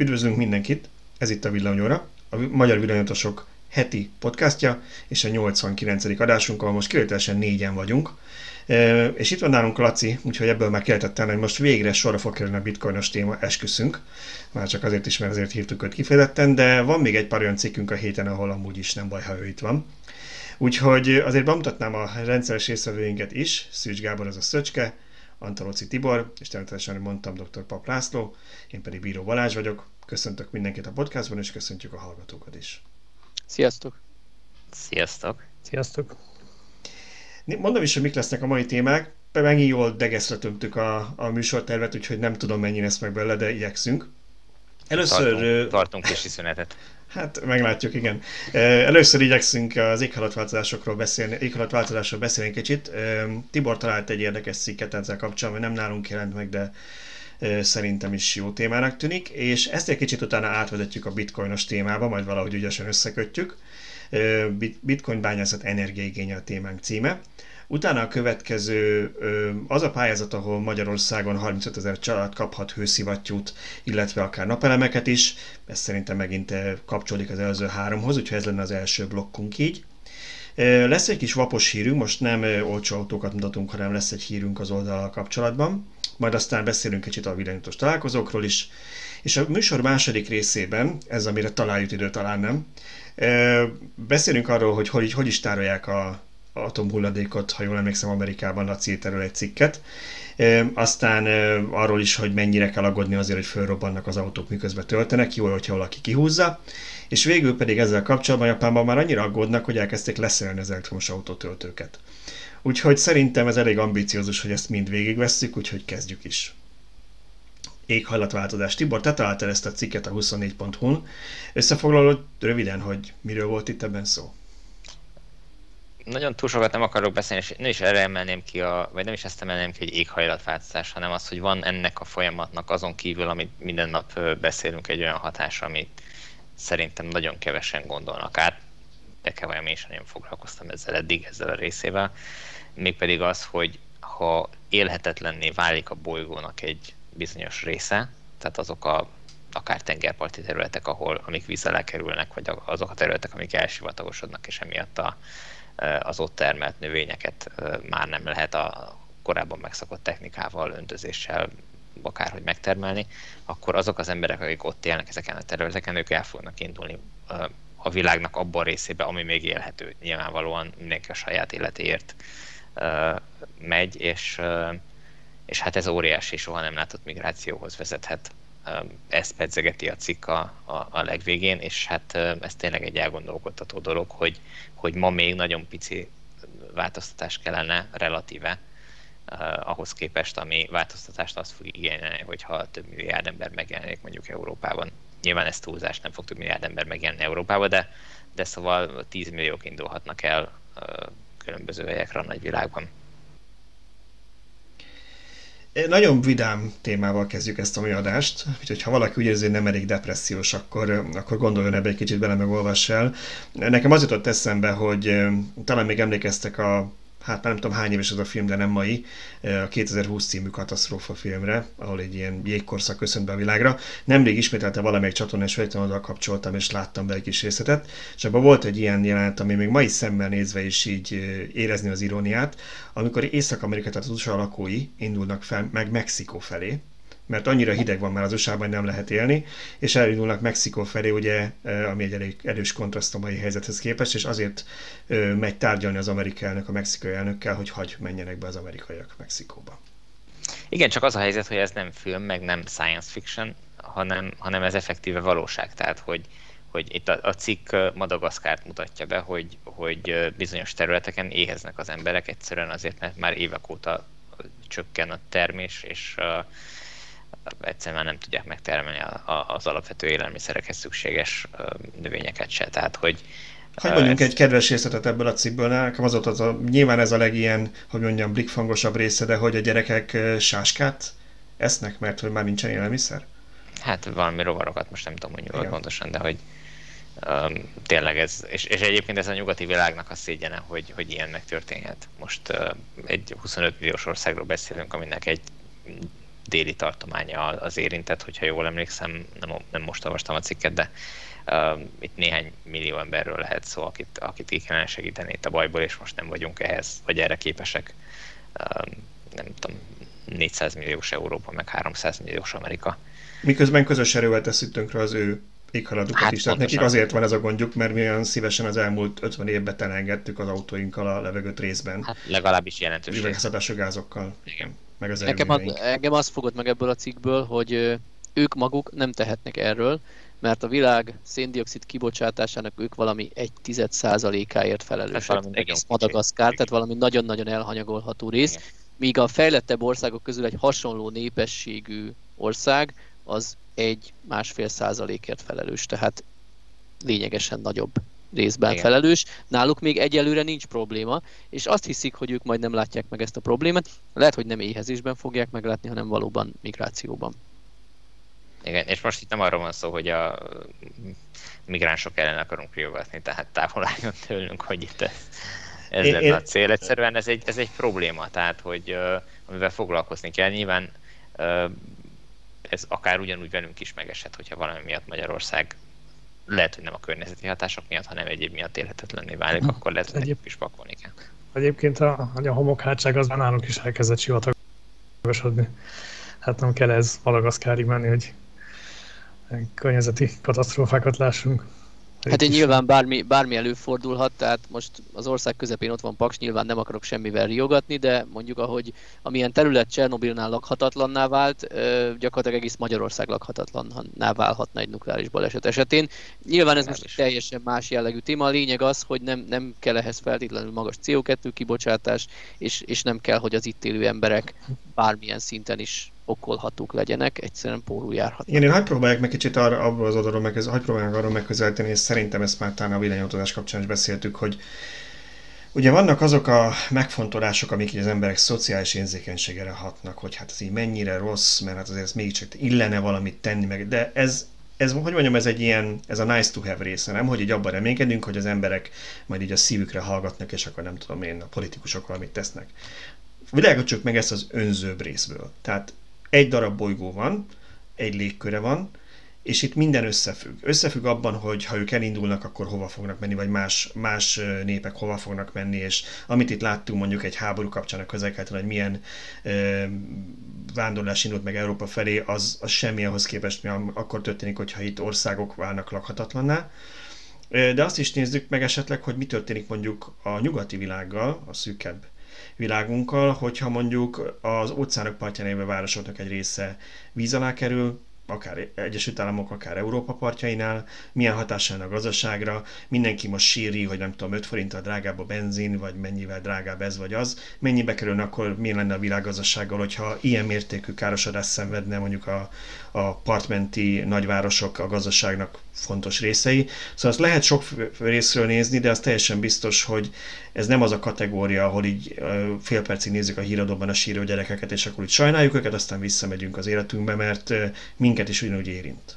Üdvözlünk mindenkit, ez itt a Villanyóra, a Magyar Villanyotosok heti podcastja, és a 89. adásunk, ahol most kivételesen négyen vagyunk. És itt van nálunk Laci, úgyhogy ebből már kellett tenni, hogy most végre sorra fog kerülni a bitcoinos téma, esküszünk. Már csak azért is, mert azért hívtuk őt kifejezetten, de van még egy pár olyan cikkünk a héten, ahol amúgy is nem baj, ha ő itt van. Úgyhogy azért bemutatnám a rendszeres részvevőinket is, Szűcs Gábor az a Szöcske, Antaloci Tibor, és természetesen, hogy mondtam, dr. Pap László, én pedig Bíró Balázs vagyok. Köszöntök mindenkit a podcastban, és köszöntjük a hallgatókat is. Sziasztok! Sziasztok! Sziasztok! Mondom is, hogy mik lesznek a mai témák. Megint jól degeszre tömtük a, a műsortervet, úgyhogy nem tudom mennyi lesz meg belőle, de igyekszünk. Először... Tartunk, tartunk kis szünetet. Hát meglátjuk, igen. Először igyekszünk az éghajlatváltozásokról beszélni, éghajlatváltozásról beszélni kicsit. Tibor talált egy érdekes cikket ezzel kapcsolatban, nem nálunk jelent meg, de szerintem is jó témának tűnik, és ezt egy kicsit utána átvezetjük a bitcoinos témába, majd valahogy ügyesen összekötjük. Bitcoin bányászat energiaigénye a témánk címe. Utána a következő az a pályázat, ahol Magyarországon 35 ezer család kaphat hőszivattyút, illetve akár napelemeket is. Ez szerintem megint kapcsolódik az előző háromhoz, úgyhogy ez lenne az első blokkunk így. Lesz egy kis vapos hírünk, most nem olcsó autókat mutatunk, hanem lesz egy hírünk az oldalal kapcsolatban. Majd aztán beszélünk kicsit a villanyítós találkozókról is. És a műsor második részében, ez amire találjuk idő, talán nem, beszélünk arról, hogy hogy, hogy is tárolják a atomhulladékot, ha jól emlékszem, Amerikában Laci erről egy cikket. Aztán arról is, hogy mennyire kell aggódni azért, hogy fölrobbannak az autók, miközben töltenek, jó, hogyha valaki kihúzza. És végül pedig ezzel kapcsolatban Japánban már annyira aggódnak, hogy elkezdték leszerelni az elektromos autótöltőket. Úgyhogy szerintem ez elég ambiciózus, hogy ezt mind végigvesszük, úgyhogy kezdjük is. Éghajlatváltozás. Tibor, te találtál ezt a cikket a 24.hu-n. Összefoglalod röviden, hogy miről volt itt ebben szó? Nagyon túl sokat nem akarok beszélni, és nem is erre emelném ki, a, vagy nem is ezt emelném ki, hogy éghajlatváltozás, hanem az, hogy van ennek a folyamatnak azon kívül, amit minden nap beszélünk, egy olyan hatás, amit szerintem nagyon kevesen gondolnak át. De kell vajon én sem nagyon foglalkoztam ezzel eddig, ezzel a részével. Mégpedig az, hogy ha élhetetlenné válik a bolygónak egy bizonyos része, tehát azok a akár tengerparti területek, ahol amik víz alá kerülnek, vagy azok a területek, amik elsivatagosodnak, és emiatt a az ott termelt növényeket már nem lehet a korábban megszokott technikával, öntözéssel akárhogy megtermelni, akkor azok az emberek, akik ott élnek ezeken a területeken, ők el fognak indulni a világnak abban a részébe, ami még élhető. Nyilvánvalóan mindenki a saját életéért megy, és, és hát ez óriási, soha nem látott migrációhoz vezethet. Ezt pedzegeti a cikk a, a, a legvégén, és hát ez tényleg egy elgondolkodtató dolog, hogy, hogy ma még nagyon pici változtatás kellene relatíve ahhoz képest, ami változtatást azt fog igényelni, hogyha több milliárd ember megjelenik mondjuk Európában. Nyilván ez túlzás, nem fog több milliárd ember megjelenni Európában, de, de szóval 10 milliók indulhatnak el különböző helyekre a nagyvilágban. Nagyon vidám témával kezdjük ezt a mai adást, úgyhogy ha valaki úgy érzi, hogy nem elég depressziós, akkor, akkor gondoljon ebbe egy kicsit bele, meg el. Nekem az jutott eszembe, hogy talán még emlékeztek a hát nem tudom hány éves az a film, de nem mai, a 2020 című katasztrófa filmre, ahol egy ilyen jégkorszak köszönt be a világra. Nemrég ismételte valamelyik csatorna, és oda kapcsoltam, és láttam be egy kis részletet, és abban volt egy ilyen jelenet, ami még mai szemmel nézve is így érezni az iróniát, amikor Észak-Amerika, tehát az USA lakói indulnak fel meg Mexikó felé, mert annyira hideg van már az usa hogy nem lehet élni, és elindulnak Mexikó felé, ugye, ami egy elég erős kontraszt a mai helyzethez képest, és azért megy tárgyalni az amerikai elnök a mexikai elnökkel, hogy hagy menjenek be az amerikaiak Mexikóba. Igen, csak az a helyzet, hogy ez nem film, meg nem science fiction, hanem, hanem ez effektíve valóság. Tehát, hogy, hogy itt a, a cikk Madagaszkárt mutatja be, hogy, hogy bizonyos területeken éheznek az emberek egyszerűen azért, mert már évek óta csökken a termés, és uh, egyszerűen nem tudják megtermelni az alapvető élelmiszerekhez szükséges növényeket se. Tehát, hogy hogy mondjunk egy kedves részletet ebből a cikkből, nekem az, az a, nyilván ez a legilyen, hogy mondjam, blikfangosabb része, de hogy a gyerekek sáskát esznek, mert hogy már nincsen élelmiszer? Hát valami rovarokat most nem tudom, hogy nyugodt pontosan, de hogy um, tényleg ez, és, és egyébként ez a nyugati világnak a szégyene, hogy, hogy ilyen megtörténhet. Most uh, egy 25 milliós országról beszélünk, aminek egy déli tartománya az érintett, hogyha jól emlékszem, nem, nem most olvastam a cikket, de uh, itt néhány millió emberről lehet szó, akit, akit így kellene segíteni itt a bajból, és most nem vagyunk ehhez, vagy erre képesek. Uh, nem tudom, 400 milliós Európa, meg 300 milliós Amerika. Miközben közös erővel tesszük tönkre az ő éghajlatukat hát, is. Tehát nekik azért van ez a gondjuk, mert mi olyan szívesen az elmúlt 50 évben telengedtük az autóinkkal a levegőt részben. Hát legalábbis jelentős. Üvegházhatású gázokkal. Igen. Meg az Nekem az, engem azt fogod meg ebből a cikkből, hogy ők maguk nem tehetnek erről, mert a világ széndiokszid kibocsátásának ők valami egy tized százalékáért felelősek. Egész Madagaszkár, tehát valami nagyon-nagyon elhanyagolható rész. Igen. Míg a fejlettebb országok közül egy hasonló népességű ország az egy másfél százalékért felelős, tehát lényegesen nagyobb részben Igen. felelős. Náluk még egyelőre nincs probléma, és azt hiszik, hogy ők majd nem látják meg ezt a problémát. Lehet, hogy nem éhezésben fogják meglátni, hanem valóban migrációban. Igen, és most itt nem arról van szó, hogy a migránsok ellen akarunk priogatni, tehát távol álljon tőlünk, hogy itt ez, ez én, lenne én... a cél. Egyszerűen ez egy, ez egy probléma, tehát hogy uh, amivel foglalkozni kell. Nyilván uh, ez akár ugyanúgy velünk is megesett, hogyha valami miatt Magyarország lehet, hogy nem a környezeti hatások miatt, hanem egyéb miatt élhetetlenné válik, akkor lehet, hogy Egyéb... is pakolni kell. Egyébként a, a homokhátság az már nálunk is elkezdett sivatagosodni. Hát nem kell ez Malagaszkárig menni, hogy környezeti katasztrófákat lássunk. Hát én nyilván bármi, bármi előfordulhat, tehát most az ország közepén ott van Paks, nyilván nem akarok semmivel riogatni, de mondjuk ahogy amilyen terület Csernobilnál lakhatatlanná vált, gyakorlatilag egész Magyarország lakhatatlanná válhatna egy nukleáris baleset esetén. Nyilván ez most teljesen más jellegű téma, a lényeg az, hogy nem, nem kell ehhez feltétlenül magas CO2 kibocsátás, és, és nem kell, hogy az itt élő emberek bármilyen szinten is okolhatók legyenek, egyszerűen pórul járhatnak. Igen, én hagyd próbálják meg kicsit arra, abból az oldalról meg, hagyd próbálják arról megközelíteni, és szerintem ezt már talán a villanyautózás kapcsán is beszéltük, hogy Ugye vannak azok a megfontolások, amik az emberek szociális érzékenységére hatnak, hogy hát ez így mennyire rossz, mert hát azért ez mégiscsak illene valamit tenni meg, de ez, ez, hogy mondjam, ez egy ilyen, ez a nice to have része, nem? Hogy így abban reménykedünk, hogy az emberek majd így a szívükre hallgatnak, és akkor nem tudom én, a politikusok valamit tesznek. Világítsuk meg ezt az önzőbb részből. Tehát egy darab bolygó van, egy légköre van, és itt minden összefügg. Összefügg abban, hogy ha ők elindulnak, akkor hova fognak menni, vagy más, más népek hova fognak menni, és amit itt láttunk mondjuk egy háború kapcsán a közel hogy milyen ö, vándorlás indult meg Európa felé, az, az semmi ahhoz képest, mi akkor történik, hogyha itt országok válnak lakhatatlanná. De azt is nézzük meg esetleg, hogy mi történik mondjuk a nyugati világgal, a szűkebb világunkkal, hogyha mondjuk az óceánok partján lévő városoknak egy része víz alá kerül, akár Egyesült Államok, akár Európa partjainál, milyen hatással a gazdaságra, mindenki most síri, hogy nem tudom, 5 forinttal drágább a benzin, vagy mennyivel drágább ez vagy az, mennyibe kerülne akkor, milyen lenne a világgazdasággal, hogyha ilyen mértékű károsodást szenvedne mondjuk a, a partmenti nagyvárosok a gazdaságnak fontos részei. Szóval azt lehet sok részről nézni, de az teljesen biztos, hogy ez nem az a kategória, ahol így fél percig nézzük a híradóban a síró gyerekeket, és akkor úgy sajnáljuk őket, aztán visszamegyünk az életünkbe, mert minket is ugyanúgy érint.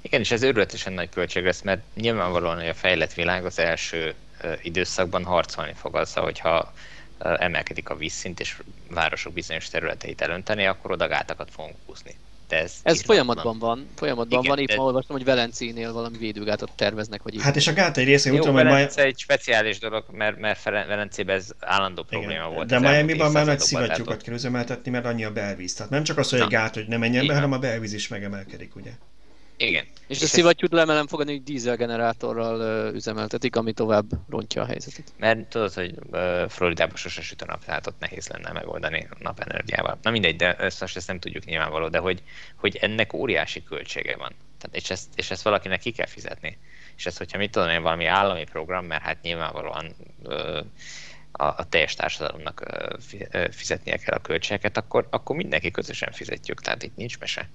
Igen, és ez őrületesen nagy költség lesz, mert nyilvánvalóan, hogy a fejlett világ az első időszakban harcolni fog azzal, hogyha emelkedik a vízszint, és városok bizonyos területeit elönteni, akkor oda gátakat fogunk húzni. De ez, ez folyamatban van, folyamatban Igen, van, épp de... olvastam, hogy Velencénél valami védőgátat terveznek, vagy Hát és a gát egy része, úgy tudom, hogy Velence egy speciális dolog, mert, mert Velencében ez állandó probléma Igen. volt. De Miami-ban már nagy szivattyúkat kell üzemeltetni, mert annyi a belvíz. Tehát nem csak az, hogy egy gát, hogy ne menjen be, hanem a belvíz is megemelkedik, ugye? Igen. És, és a szivattyút lemelem fogadni, hogy dízelgenerátorral üzemeltetik, ami tovább rontja a helyzetet. Mert tudod, hogy uh, Floridában sose süt a nap, tehát ott nehéz lenne megoldani napenergiával. Na mindegy, de ezt most ezt nem tudjuk nyilvánvaló, de hogy, hogy ennek óriási költsége van. Tehát, és, ezt, és ezt valakinek ki kell fizetni. És ezt, hogyha mit tudom én, valami állami program, mert hát nyilvánvalóan uh, a, a teljes társadalomnak uh, fizetnie kell a költségeket, akkor, akkor mindenki közösen fizetjük, tehát itt nincs mese.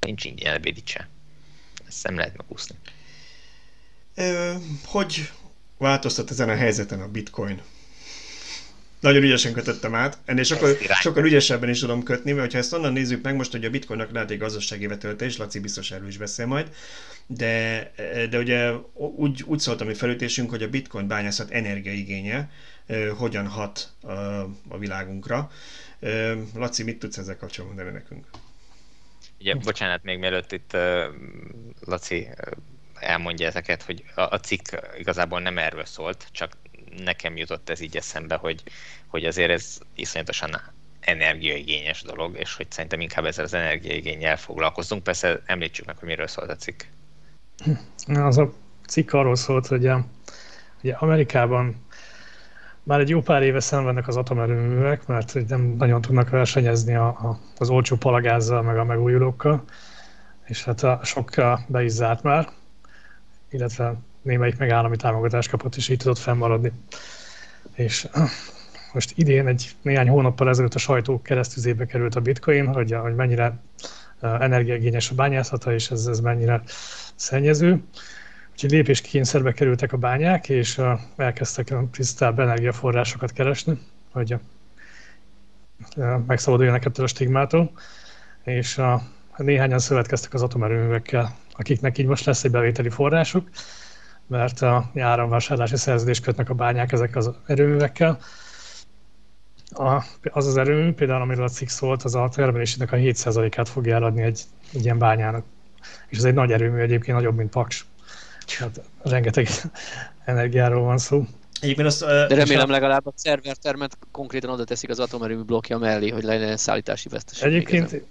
Nincs ingyen ebéd se. Ezt nem lehet megúszni. Hogy változtat ezen a helyzeten a bitcoin? Nagyon ügyesen kötöttem át. Ennél sokkal, sokkal ügyesebben is tudom kötni, mert ha ezt onnan nézzük meg, most hogy a bitcoinnak lehet egy gazdasági vetöltés, Laci biztos erről is beszél majd, de, de ugye úgy, úgy szólt a mi felütésünk, hogy a bitcoin bányászat energiaigénye hogyan hat a, a világunkra. Laci, mit tudsz ezzel kapcsolatban mondani nekünk? Ugye, bocsánat, még mielőtt itt uh, Laci elmondja ezeket, hogy a, a cikk igazából nem erről szólt, csak nekem jutott ez így eszembe, hogy, hogy azért ez iszonyatosan energiaigényes dolog, és hogy szerintem inkább ezzel az energiaigényel foglalkozunk. Persze említsük meg, hogy miről szólt a cikk. Az a cikk arról szólt, hogy ugye Amerikában már egy jó pár éve szenvednek az atomerőművek, mert nem nagyon tudnak versenyezni a, a, az olcsó palagázzal, meg a megújulókkal, és hát a sok be is zárt már, illetve némelyik meg állami támogatást kapott, és így tudott fennmaradni. És most idén egy néhány hónappal ezelőtt a sajtó keresztüzébe került a bitcoin, hogy, hogy mennyire energiaigényes a bányászata, és ez, ez mennyire szennyező. Úgyhogy lépéskényszerbe kerültek a bányák, és elkezdtek tisztább energiaforrásokat keresni, hogy megszabaduljanak ettől a stigmától, és a, néhányan szövetkeztek az atomerőművekkel, akiknek így most lesz egy bevételi forrásuk, mert a áramvásárlási szerződést kötnek a bányák ezek az erőművekkel. A, az az erőmű, például amiről a cikk szólt, az a termelésének a 7%-át fogja eladni egy, egy ilyen bányának. És ez egy nagy erőmű egyébként, nagyobb, mint Paks. Hát rengeteg energiáról van szó. Egyébként azt, De remélem legalább a szervertermet konkrétan oda teszik az atomerőmű blokkja mellé, hogy legyen szállítási veszteség. Egyébként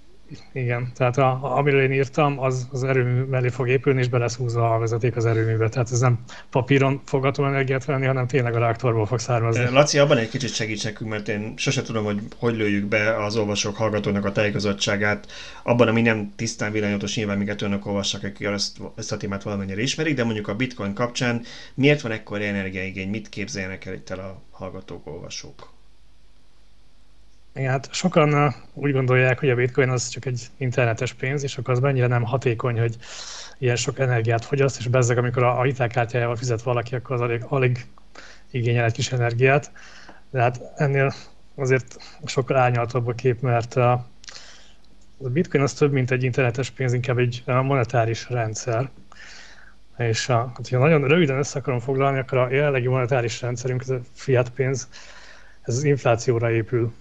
igen, tehát a, amiről én írtam, az az erőmű mellé fog épülni, és be lesz húzva a vezeték az erőműbe. Tehát ez nem papíron fog atomenergiát venni, hanem tényleg a reaktorból fog származni. Laci, abban egy kicsit segíts nekünk, mert én sose tudom, hogy hogy lőjük be az olvasók, hallgatónak a tájékozottságát, abban, ami nem tisztán villanyatos, nyilván miket önök olvassak, akik ezt, ezt a témát valamennyire ismerik, de mondjuk a bitcoin kapcsán miért van ekkor energiaigény, mit képzeljenek el itt el a hallgatók, olvasók? Igen, hát sokan úgy gondolják, hogy a bitcoin az csak egy internetes pénz, és akkor az mennyire nem hatékony, hogy ilyen sok energiát fogyaszt, és bezzeg, amikor a, a hitelkártyájával fizet valaki, akkor az alig, alig igényel egy kis energiát. De hát ennél azért sokkal árnyaltabb a kép, mert a, a bitcoin az több, mint egy internetes pénz, inkább egy monetáris rendszer. És a, hát, ha nagyon röviden össze akarom foglalni, akkor a jelenlegi monetáris rendszerünk, ez a fiat pénz, ez inflációra épül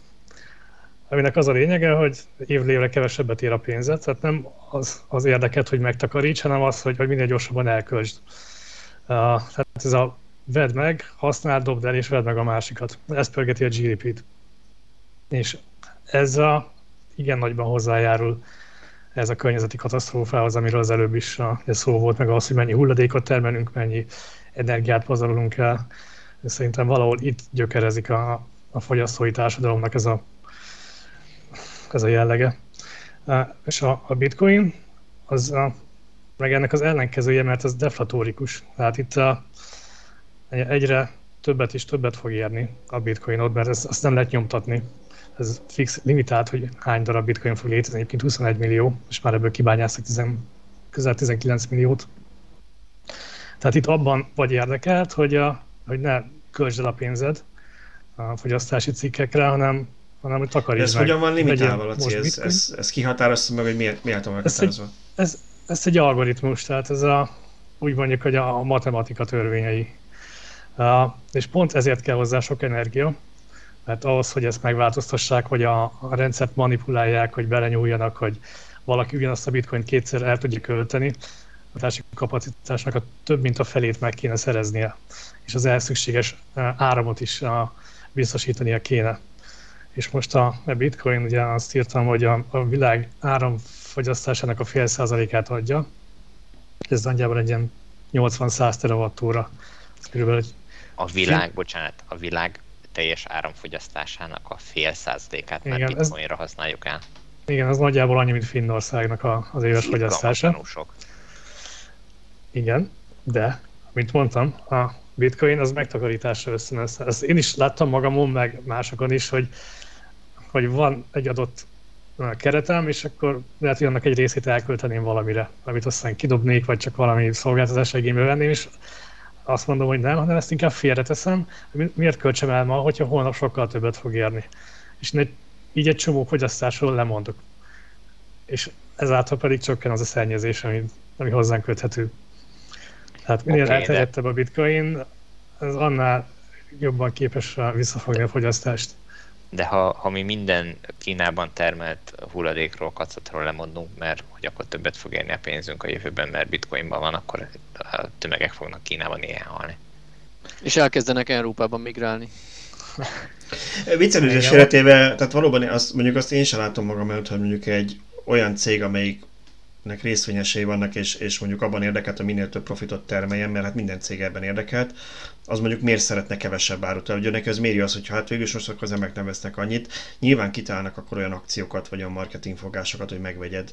aminek az a lényege, hogy évről évre kevesebbet ér a pénzet, tehát nem az, az érdeket, hogy megtakaríts, hanem az, hogy, hogy minél gyorsabban elköltsd. Uh, tehát ez a vedd meg, használd, dobd el, és vedd meg a másikat. Ez pörgeti a GDP-t. És ez a, igen nagyban hozzájárul ez a környezeti katasztrófához, amiről az előbb is a, szó volt, meg az, hogy mennyi hulladékot termelünk, mennyi energiát pazarolunk el. Szerintem valahol itt gyökerezik a, a fogyasztói társadalomnak ez a ez a jellege. És a, a bitcoin az a, meg ennek az ellenkezője, mert az deflatórikus. Tehát itt a, egyre többet és többet fog érni a bitcoinot, mert ezt, azt nem lehet nyomtatni. Ez fix limitált, hogy hány darab bitcoin fog létezni, egyébként 21 millió, és már ebből kibányáztak 10, közel 19 milliót. Tehát itt abban vagy érdekelt, hogy, a, hogy ne költsd el a pénzed a fogyasztási cikkekre, hanem hanem takarítsd Ez meg. hogyan van limitálva, Laci? Ez, ez, ez kihatározta meg, hogy miért, miért van meghatározva? Ez, ez, ez egy algoritmus, tehát ez a, úgy mondjuk, hogy a matematika törvényei. Uh, és pont ezért kell hozzá sok energia, mert ahhoz, hogy ezt megváltoztassák, hogy a, a rendszert manipulálják, hogy belenyúljanak, hogy valaki ugyanazt a bitcoin kétszer el tudja költeni, a társadalmi kapacitásnak a több mint a felét meg kéne szereznie, és az elszükséges áramot is biztosítania kéne és most a, bitcoin, ugye azt írtam, hogy a, a világ áramfogyasztásának a fél százalékát adja, ez nagyjából egy ilyen 80-100 terawattóra. Körülbelül egy a világ, bocsánat, a világ teljes áramfogyasztásának a fél százalékát már igen, bitcoinra ez, használjuk el. Igen, az nagyjából annyi, mint Finnországnak a, az éves fogyasztása. Sok. Igen, de, mint mondtam, a bitcoin az megtakarításra össze. Ezt én is láttam magamon, meg másokon is, hogy hogy van egy adott keretem, és akkor lehet, hogy annak egy részét elkölteném valamire, amit aztán kidobnék, vagy csak valami szolgáltatás igénybe venném, és azt mondom, hogy nem, hanem ezt inkább félreteszem, miért költsem el ma, hogyha holnap sokkal többet fog érni. És ne, így egy csomó fogyasztásról lemondok. És ezáltal pedig csökken az a szennyezés, ami, ami hozzánk köthető. Tehát minél okay, elterjedtebb de... a bitcoin, az annál jobban képes visszafogni a fogyasztást. De ha, ha mi minden Kínában termelt hulladékról, kacatról lemondunk, mert hogy akkor többet fog érni a pénzünk a jövőben, mert bitcoinban van, akkor a tömegek fognak Kínában ilyen halni. És elkezdenek Európában migrálni. Viccelődés életével, tehát valóban azt, mondjuk azt én sem látom magam előtt, hogy mondjuk egy olyan cég, amelyik nek részvényesei vannak, és, és mondjuk abban érdekelt, hogy minél több profitot termeljen, mert hát minden cég ebben érdekelt, az mondjuk miért szeretne kevesebb árut. Ugye neki az méri az, hogy hát végül most akkor az emberek nem vesznek annyit, nyilván kitálnak akkor olyan akciókat, vagy olyan marketingfogásokat, hogy megvegyed.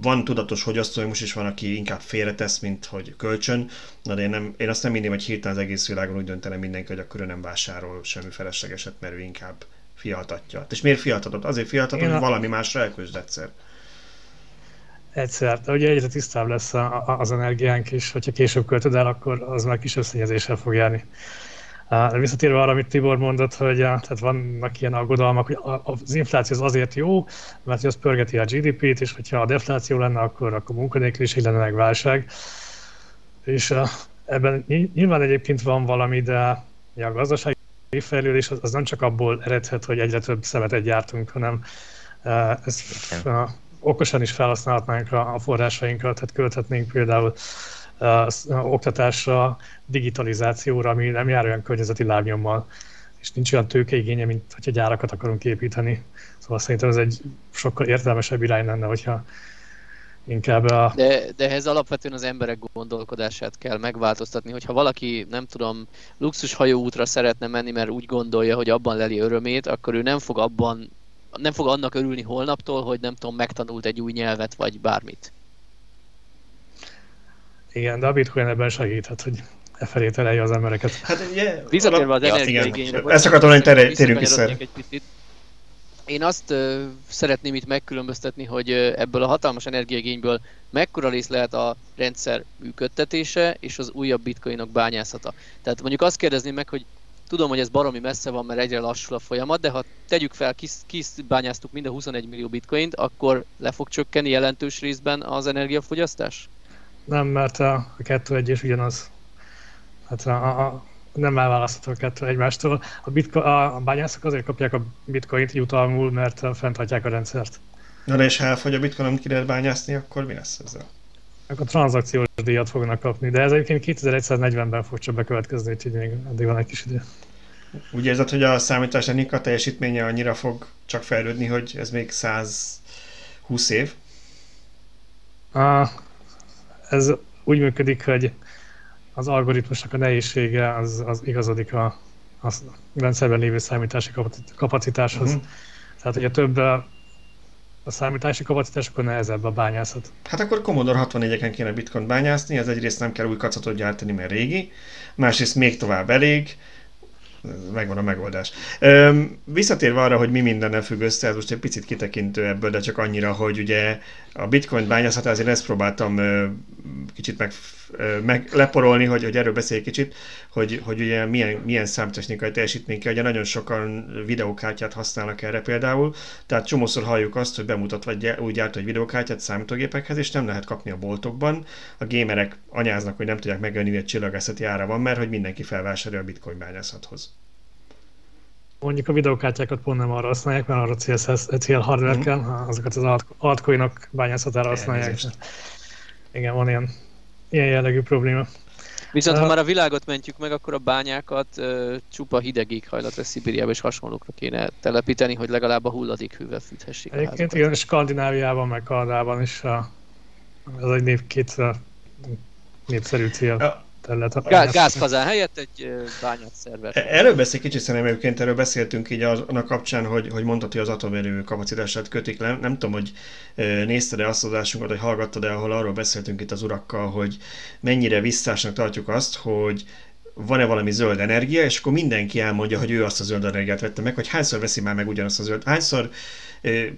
Van tudatos fogyasztó, most is van, aki inkább félretesz, mint hogy kölcsön, na de én, nem, én azt nem minném, hogy hirtelen az egész világon úgy döntene mindenki, hogy akkor ő nem vásárol semmi feleslegeset, mert ő inkább fialtatja. És miért fialtatott? Azért fialtatott, hogy valami másra elközd egyszer egyszer, de ugye egyre tisztább lesz a, a, az energiánk is, hogyha később költöd el, akkor az már kis összenyezéssel fog járni. Uh, visszatérve arra, amit Tibor mondott, hogy tehát vannak ilyen aggodalmak, hogy az infláció az azért jó, mert az pörgeti a GDP-t, és hogyha a defláció lenne, akkor, akkor munkanélküliség lenne meg válság. És ebben nyilván egyébként van valami, de a gazdasági fejlődés az, az nem csak abból eredhet, hogy egyre több szemetet gyártunk, hanem ez uh, okosan is felhasználhatnánk a forrásainkat, tehát költhetnénk például oktatásra, digitalizációra, ami nem jár olyan környezeti lábnyommal, és nincs olyan tőkeigénye, mint hogyha gyárakat akarunk építeni. Szóval szerintem ez egy sokkal értelmesebb irány lenne, hogyha inkább a... De, de ehhez alapvetően az emberek gondolkodását kell megváltoztatni, hogyha valaki, nem tudom, luxus hajóútra szeretne menni, mert úgy gondolja, hogy abban leli örömét, akkor ő nem fog abban nem fog annak örülni holnaptól, hogy nem tudom, megtanult egy új nyelvet, vagy bármit. Igen, de a Bitcoin ebben segíthet, hogy e felé terelje az embereket. Hát ugye... Visszatérve az energiaigényre. Ezt akartam, hogy térjünk vissza. Egy picit. Én azt uh, szeretném itt megkülönböztetni, hogy uh, ebből a hatalmas energiaigényből mekkora rész lehet a rendszer működtetése és az újabb bitcoinok bányászata. Tehát mondjuk azt kérdezném meg, hogy Tudom, hogy ez baromi messze van, mert egyre lassul a folyamat, de ha tegyük fel, kis, bányáztuk mind a 21 millió bitcoint, akkor le fog csökkenni jelentős részben az energiafogyasztás? Nem, mert a, a kettő egy és ugyanaz. Hát a, a, nem elválasztható a kettő egymástól. A, bitco- a, a bányászok azért kapják a bitcoint jutalmul, mert fenntartják a rendszert. Na de és ha elfogy a bitcoin, amit ki lehet bányászni, akkor mi lesz ezzel? Akkor tranzakciós díjat fognak kapni, de ez egyébként 2140-ben fog csak bekövetkezni, úgyhogy még addig van egy kis idő. Úgy érzed, hogy a számítástechnika teljesítménye annyira fog csak fejlődni, hogy ez még 120 év? A, ez úgy működik, hogy az algoritmusnak a nehézsége az, az igazodik a, a rendszerben lévő számítási kapacitáshoz. Uh-huh. Tehát, hogyha több a számítási kapacitás, akkor nehezebb a bányászat. Hát akkor Commodore 64-eken kéne bitcoin bányászni, ez egyrészt nem kell új kacatot gyártani, mert régi, másrészt még tovább elég, megvan a megoldás. Üm, visszatérve arra, hogy mi mindennel függ össze, ez most egy picit kitekintő ebből, de csak annyira, hogy ugye a bitcoin bányászat, azért ezt próbáltam kicsit meg meg leporolni, hogy, hogy erről beszélj kicsit, hogy, hogy ugye milyen, milyen számtechnikai teljesítmény kell. Ugye nagyon sokan videókártyát használnak erre például, tehát csomószor halljuk azt, hogy bemutat vagy úgy gyárt egy videókártyát számítógépekhez, és nem lehet kapni a boltokban. A gémerek anyáznak, hogy nem tudják megölni, hogy egy csillagászati ára van, mert hogy mindenki felvásárolja a bitcoin bányászathoz. Mondjuk a videókártyákat pont nem arra használják, mert arra cél hardware kell, mm. azokat az altcoinok bányászatára használják. Igen, van ilyen ilyen jellegű probléma. Viszont uh, ha már a világot mentjük meg, akkor a bányákat uh, csupa hideg éghajlatra, Szibériába és hasonlókra kéne telepíteni, hogy legalább a hulladékhővel fűthessék Egyébként igen, Skandináviában, meg Kanadában is a, ez egy nép, két népszerű cél terület. Gáz, gázkazán helyett egy bányát szerver. E, erről beszél kicsit szerintem egyébként, erről beszéltünk így annak kapcsán, hogy, hogy mondtad, hogy az atomerő kapacitását kötik le. Nem tudom, hogy nézted-e azt az adásunkat, hogy hallgattad-e, ahol arról beszéltünk itt az urakkal, hogy mennyire visszásnak tartjuk azt, hogy van-e valami zöld energia, és akkor mindenki elmondja, hogy ő azt a zöld energiát vette meg, hogy hányszor veszi már meg ugyanazt a zöld, hányszor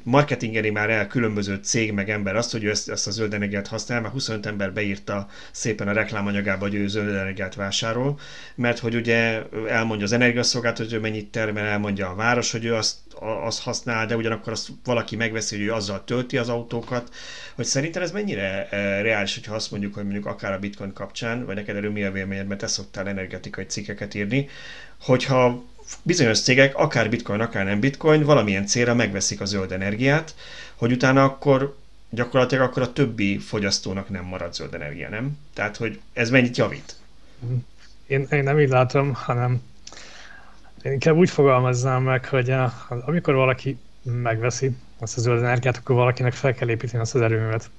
marketingeli már el különböző cég meg ember azt, hogy ő ezt, ezt a zöld energiát használ, mert 25 ember beírta szépen a reklámanyagába, hogy ő zöld energiát vásárol, mert hogy ugye elmondja az energiaszolgáltató, hogy ő mennyit termel, elmondja a város, hogy ő azt, azt használ, de ugyanakkor azt valaki megveszi, hogy ő azzal tölti az autókat, hogy szerintem ez mennyire reális, hogyha azt mondjuk, hogy mondjuk akár a bitcoin kapcsán, vagy neked erről mi a véleményed, mert te szoktál energetikai cikkeket írni, hogyha bizonyos cégek, akár bitcoin, akár nem bitcoin, valamilyen célra megveszik a zöld energiát, hogy utána akkor gyakorlatilag akkor a többi fogyasztónak nem marad zöld energia, nem? Tehát, hogy ez mennyit javít? Én, én nem így látom, hanem én inkább úgy fogalmaznám meg, hogy a, amikor valaki megveszi azt a zöld energiát, akkor valakinek fel kell építeni azt az erőművet.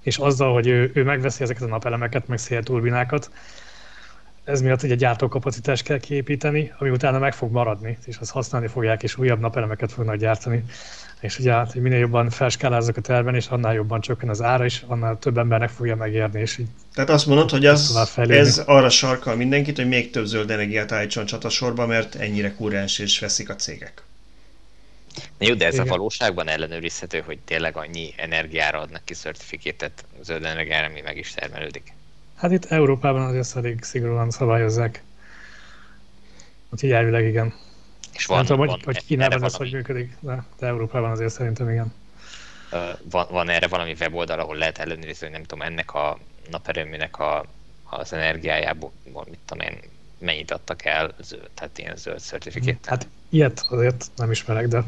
És azzal, hogy ő, ő megveszi ezeket a napelemeket, meg szélturbinákat, ez miatt egy gyártókapacitást kell kiépíteni, ami utána meg fog maradni, és azt használni fogják, és újabb napelemeket fognak gyártani. És ugye hát, hogy minél jobban felskálázzak a terben, és annál jobban csökken az ára, és annál több embernek fogja megérni. És így Tehát azt mondod, hogy az, ez arra sarkal mindenkit, hogy még több zöld energiát állítson csatasorba, mert ennyire kurrens és veszik a cégek. Jó, de ez Igen. a valóságban ellenőrizhető, hogy tényleg annyi energiára adnak ki certifikétet zöld energiára, ami meg is termelődik. Hát itt Európában azért elég szigorúan szabályozzák. Úgyhogy elvileg igen. És van, nem tudom, van, hogy, hogy Kínában ez hogy működik, de, de Európában azért szerintem igen. Van, van erre valami weboldal, ahol lehet ellenőrizni, hogy nem tudom, ennek a naperőműnek a, az energiájából, mit tudom én, mennyit adtak el, zöld, tehát ilyen zöld certifikét. Hát ilyet azért nem ismerek, de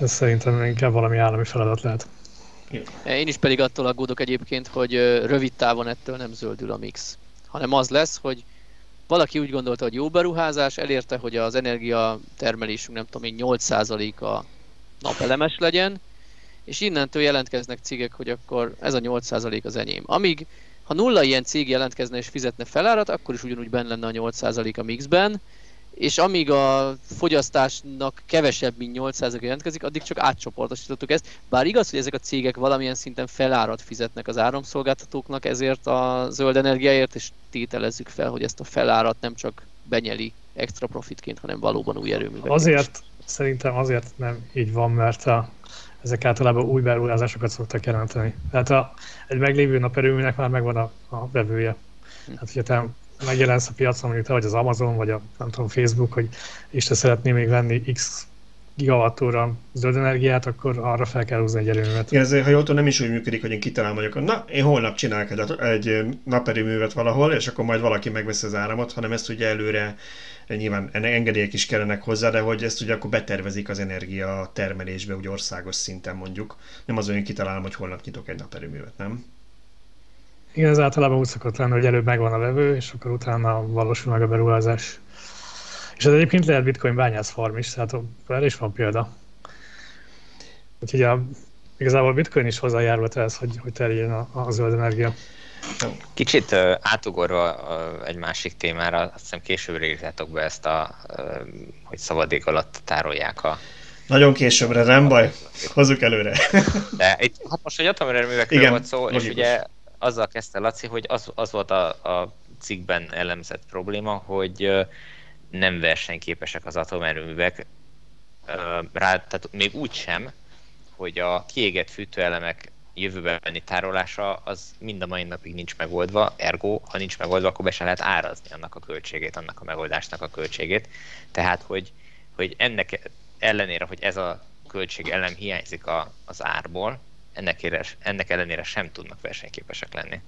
ez szerintem inkább valami állami feladat lehet. Én is pedig attól aggódok egyébként, hogy rövid távon ettől nem zöldül a mix, hanem az lesz, hogy valaki úgy gondolta, hogy jó beruházás, elérte, hogy az energia termelésünk nem tudom én 8%-a napelemes legyen, és innentől jelentkeznek cégek, hogy akkor ez a 8% az enyém. Amíg ha nulla ilyen cég jelentkezne és fizetne felárat, akkor is ugyanúgy benne lenne a 8% a mixben, és amíg a fogyasztásnak kevesebb, mint 8% jelentkezik, addig csak átcsoportosítottuk ezt. Bár igaz, hogy ezek a cégek valamilyen szinten felárat fizetnek az áramszolgáltatóknak ezért a zöld energiáért, és tételezzük fel, hogy ezt a felárat nem csak benyeli extra profitként, hanem valóban új erőművek. Azért, szerintem azért nem így van, mert a, ezek általában új beruházásokat szoktak jelenteni. Tehát a, egy meglévő naperőműnek már megvan a, a vevője. Hm. Hát, hogyha te megjelensz a piacon, mondjuk te vagy az Amazon, vagy a nem tudom, Facebook, hogy és te szeretnél még venni X gigawattóra zöld energiát, akkor arra fel kell húzni egy erőművet. Ez, ha jól tudom, nem is úgy működik, hogy én kitalálom, hogy na, én holnap csinálok egy, egy naperőművet valahol, és akkor majd valaki megveszi az áramot, hanem ezt ugye előre nyilván engedélyek is kellenek hozzá, de hogy ezt ugye akkor betervezik az energia termelésbe, úgy országos szinten mondjuk. Nem az, hogy én kitalálom, hogy holnap nyitok egy naperőművet, nem? Igen, ez általában úgy szokott lenni, hogy előbb megvan a vevő, és akkor utána valósul meg a beruházás. És ez egyébként lehet bitcoin bányász farm is, tehát erre is van példa. Úgyhogy a, igazából bitcoin is hozzájárult ez, hogy, hogy terjedjen a, a zöld energia. Kicsit uh, átugorva uh, egy másik témára, azt hiszem későbbre írtátok be ezt a, uh, hogy szabadék alatt tárolják a nagyon későbbre, nem baj. Hozzuk előre. De itt, hát most egy atomerőművekről volt szó, és ugye azzal kezdte Laci, hogy az, az volt a, a cikkben elemzett probléma, hogy nem versenyképesek az atomerőművek, rá, tehát még úgy sem, hogy a kiégett fűtőelemek jövőbeni tárolása az mind a mai napig nincs megoldva, ergo, ha nincs megoldva, akkor be se lehet árazni annak a költségét, annak a megoldásnak a költségét. Tehát, hogy, hogy ennek ellenére, hogy ez a költség ellen hiányzik a, az árból, ennek, éres, ennek ellenére sem tudnak versenyképesek lenni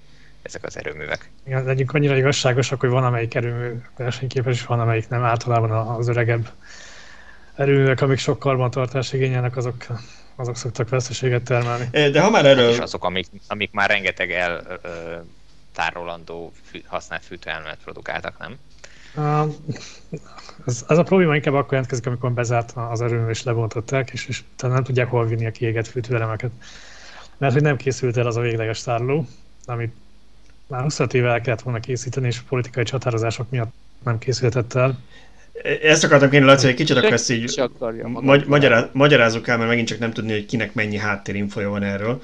ezek az erőművek. Igen, legyünk annyira igazságosak, hogy van amelyik erőmű versenyképes, és van amelyik nem. Általában az öregebb erőművek, amik sok karbantartás igényelnek, azok, azok szoktak veszteséget termelni. De ha már erről... És azok, amik, amik már rengeteg el ö, tárolandó fű, használt fűtőelemet produkáltak, nem? Uh, ez, ez, a probléma inkább akkor jelentkezik, amikor bezárt az erőmű és lebontották, és, és nem tudják hol vinni a kiégett fűtőelemeket mert hogy nem készült el az a végleges tároló, amit már 20 éve el kellett volna készíteni, és politikai csatározások miatt nem készültett el. Ezt akartam kérni, Laci, egy kicsit akkor ezt így magy- magyarázzuk el, mert megint csak nem tudni, hogy kinek mennyi háttérinfoja van erről.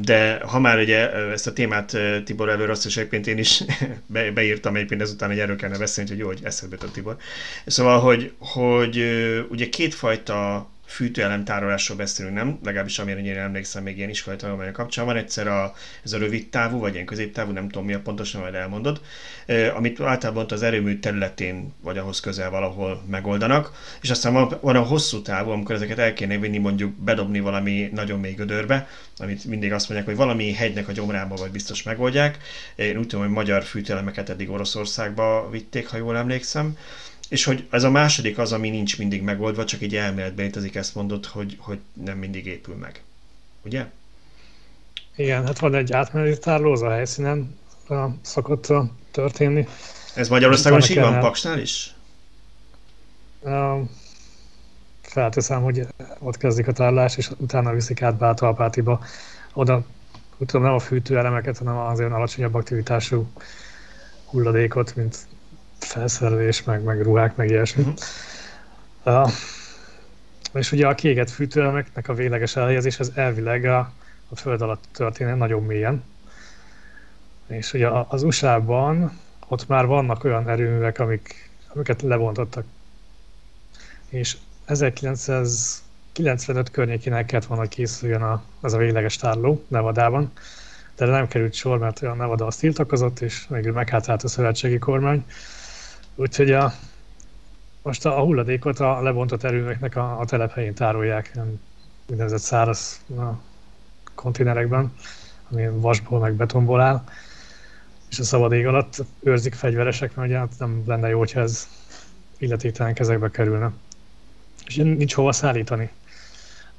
De ha már ugye ezt a témát Tibor előre azt is egyébként én is be, beírtam egyébként ezután, hogy erről kellene beszélni, hogy jó, hogy eszedbe a Tibor. Szóval, hogy, hogy ugye kétfajta fűtőelemtárolásról beszélünk, nem? Legalábbis amire én emlékszem még ilyen iskolai tanulmányok kapcsán van. Egyszer a, ez a rövid távú, vagy ilyen középtávú, nem tudom mi a pontosan, majd elmondod, amit általában az erőmű területén, vagy ahhoz közel valahol megoldanak, és aztán van, van a hosszú távú, amikor ezeket el kéne vinni, mondjuk bedobni valami nagyon mély gödörbe, amit mindig azt mondják, hogy valami hegynek a gyomrába vagy biztos megoldják. Én úgy tudom, hogy magyar fűtőelemeket eddig Oroszországba vitték, ha jól emlékszem és hogy ez a második az, ami nincs mindig megoldva, csak így elméletben létezik, ezt mondod, hogy, hogy nem mindig épül meg. Ugye? Igen, hát van egy átmeneti tárló az a helyszínen a szokott történni. Ez Magyarországon is így van, Paksnál is? felteszem, hogy ott kezdik a tárlás, és utána viszik át Bátalpátiba. Oda, tudom, nem a fűtőelemeket, hanem az olyan alacsonyabb aktivitású hulladékot, mint felszerelés, meg, meg ruhák, meg ilyesmi. Uh-huh. Uh, és ugye a kiégett fűtőelemeknek a végleges elhelyezés az elvileg a, a föld alatt történik nagyon mélyen. És ugye az USA-ban ott már vannak olyan erőművek, amik, amiket lebontottak. És 1995 környékén el kellett volna, hogy készüljön a, az a végleges tárló Nevadában, de nem került sor, mert a Nevada azt tiltakozott, és végül meghátrált a szövetségi kormány. Úgyhogy a, most a hulladékot a lebontott erőműveknek a, a telephelyén tárolják, úgynevezett száraz a konténerekben, ami vasból meg betonból áll, és a szabad ég alatt őrzik fegyveresek, mert ugye hát nem lenne jó, hogyha ez illetéktelen kezekbe kerülne és nincs hova szállítani.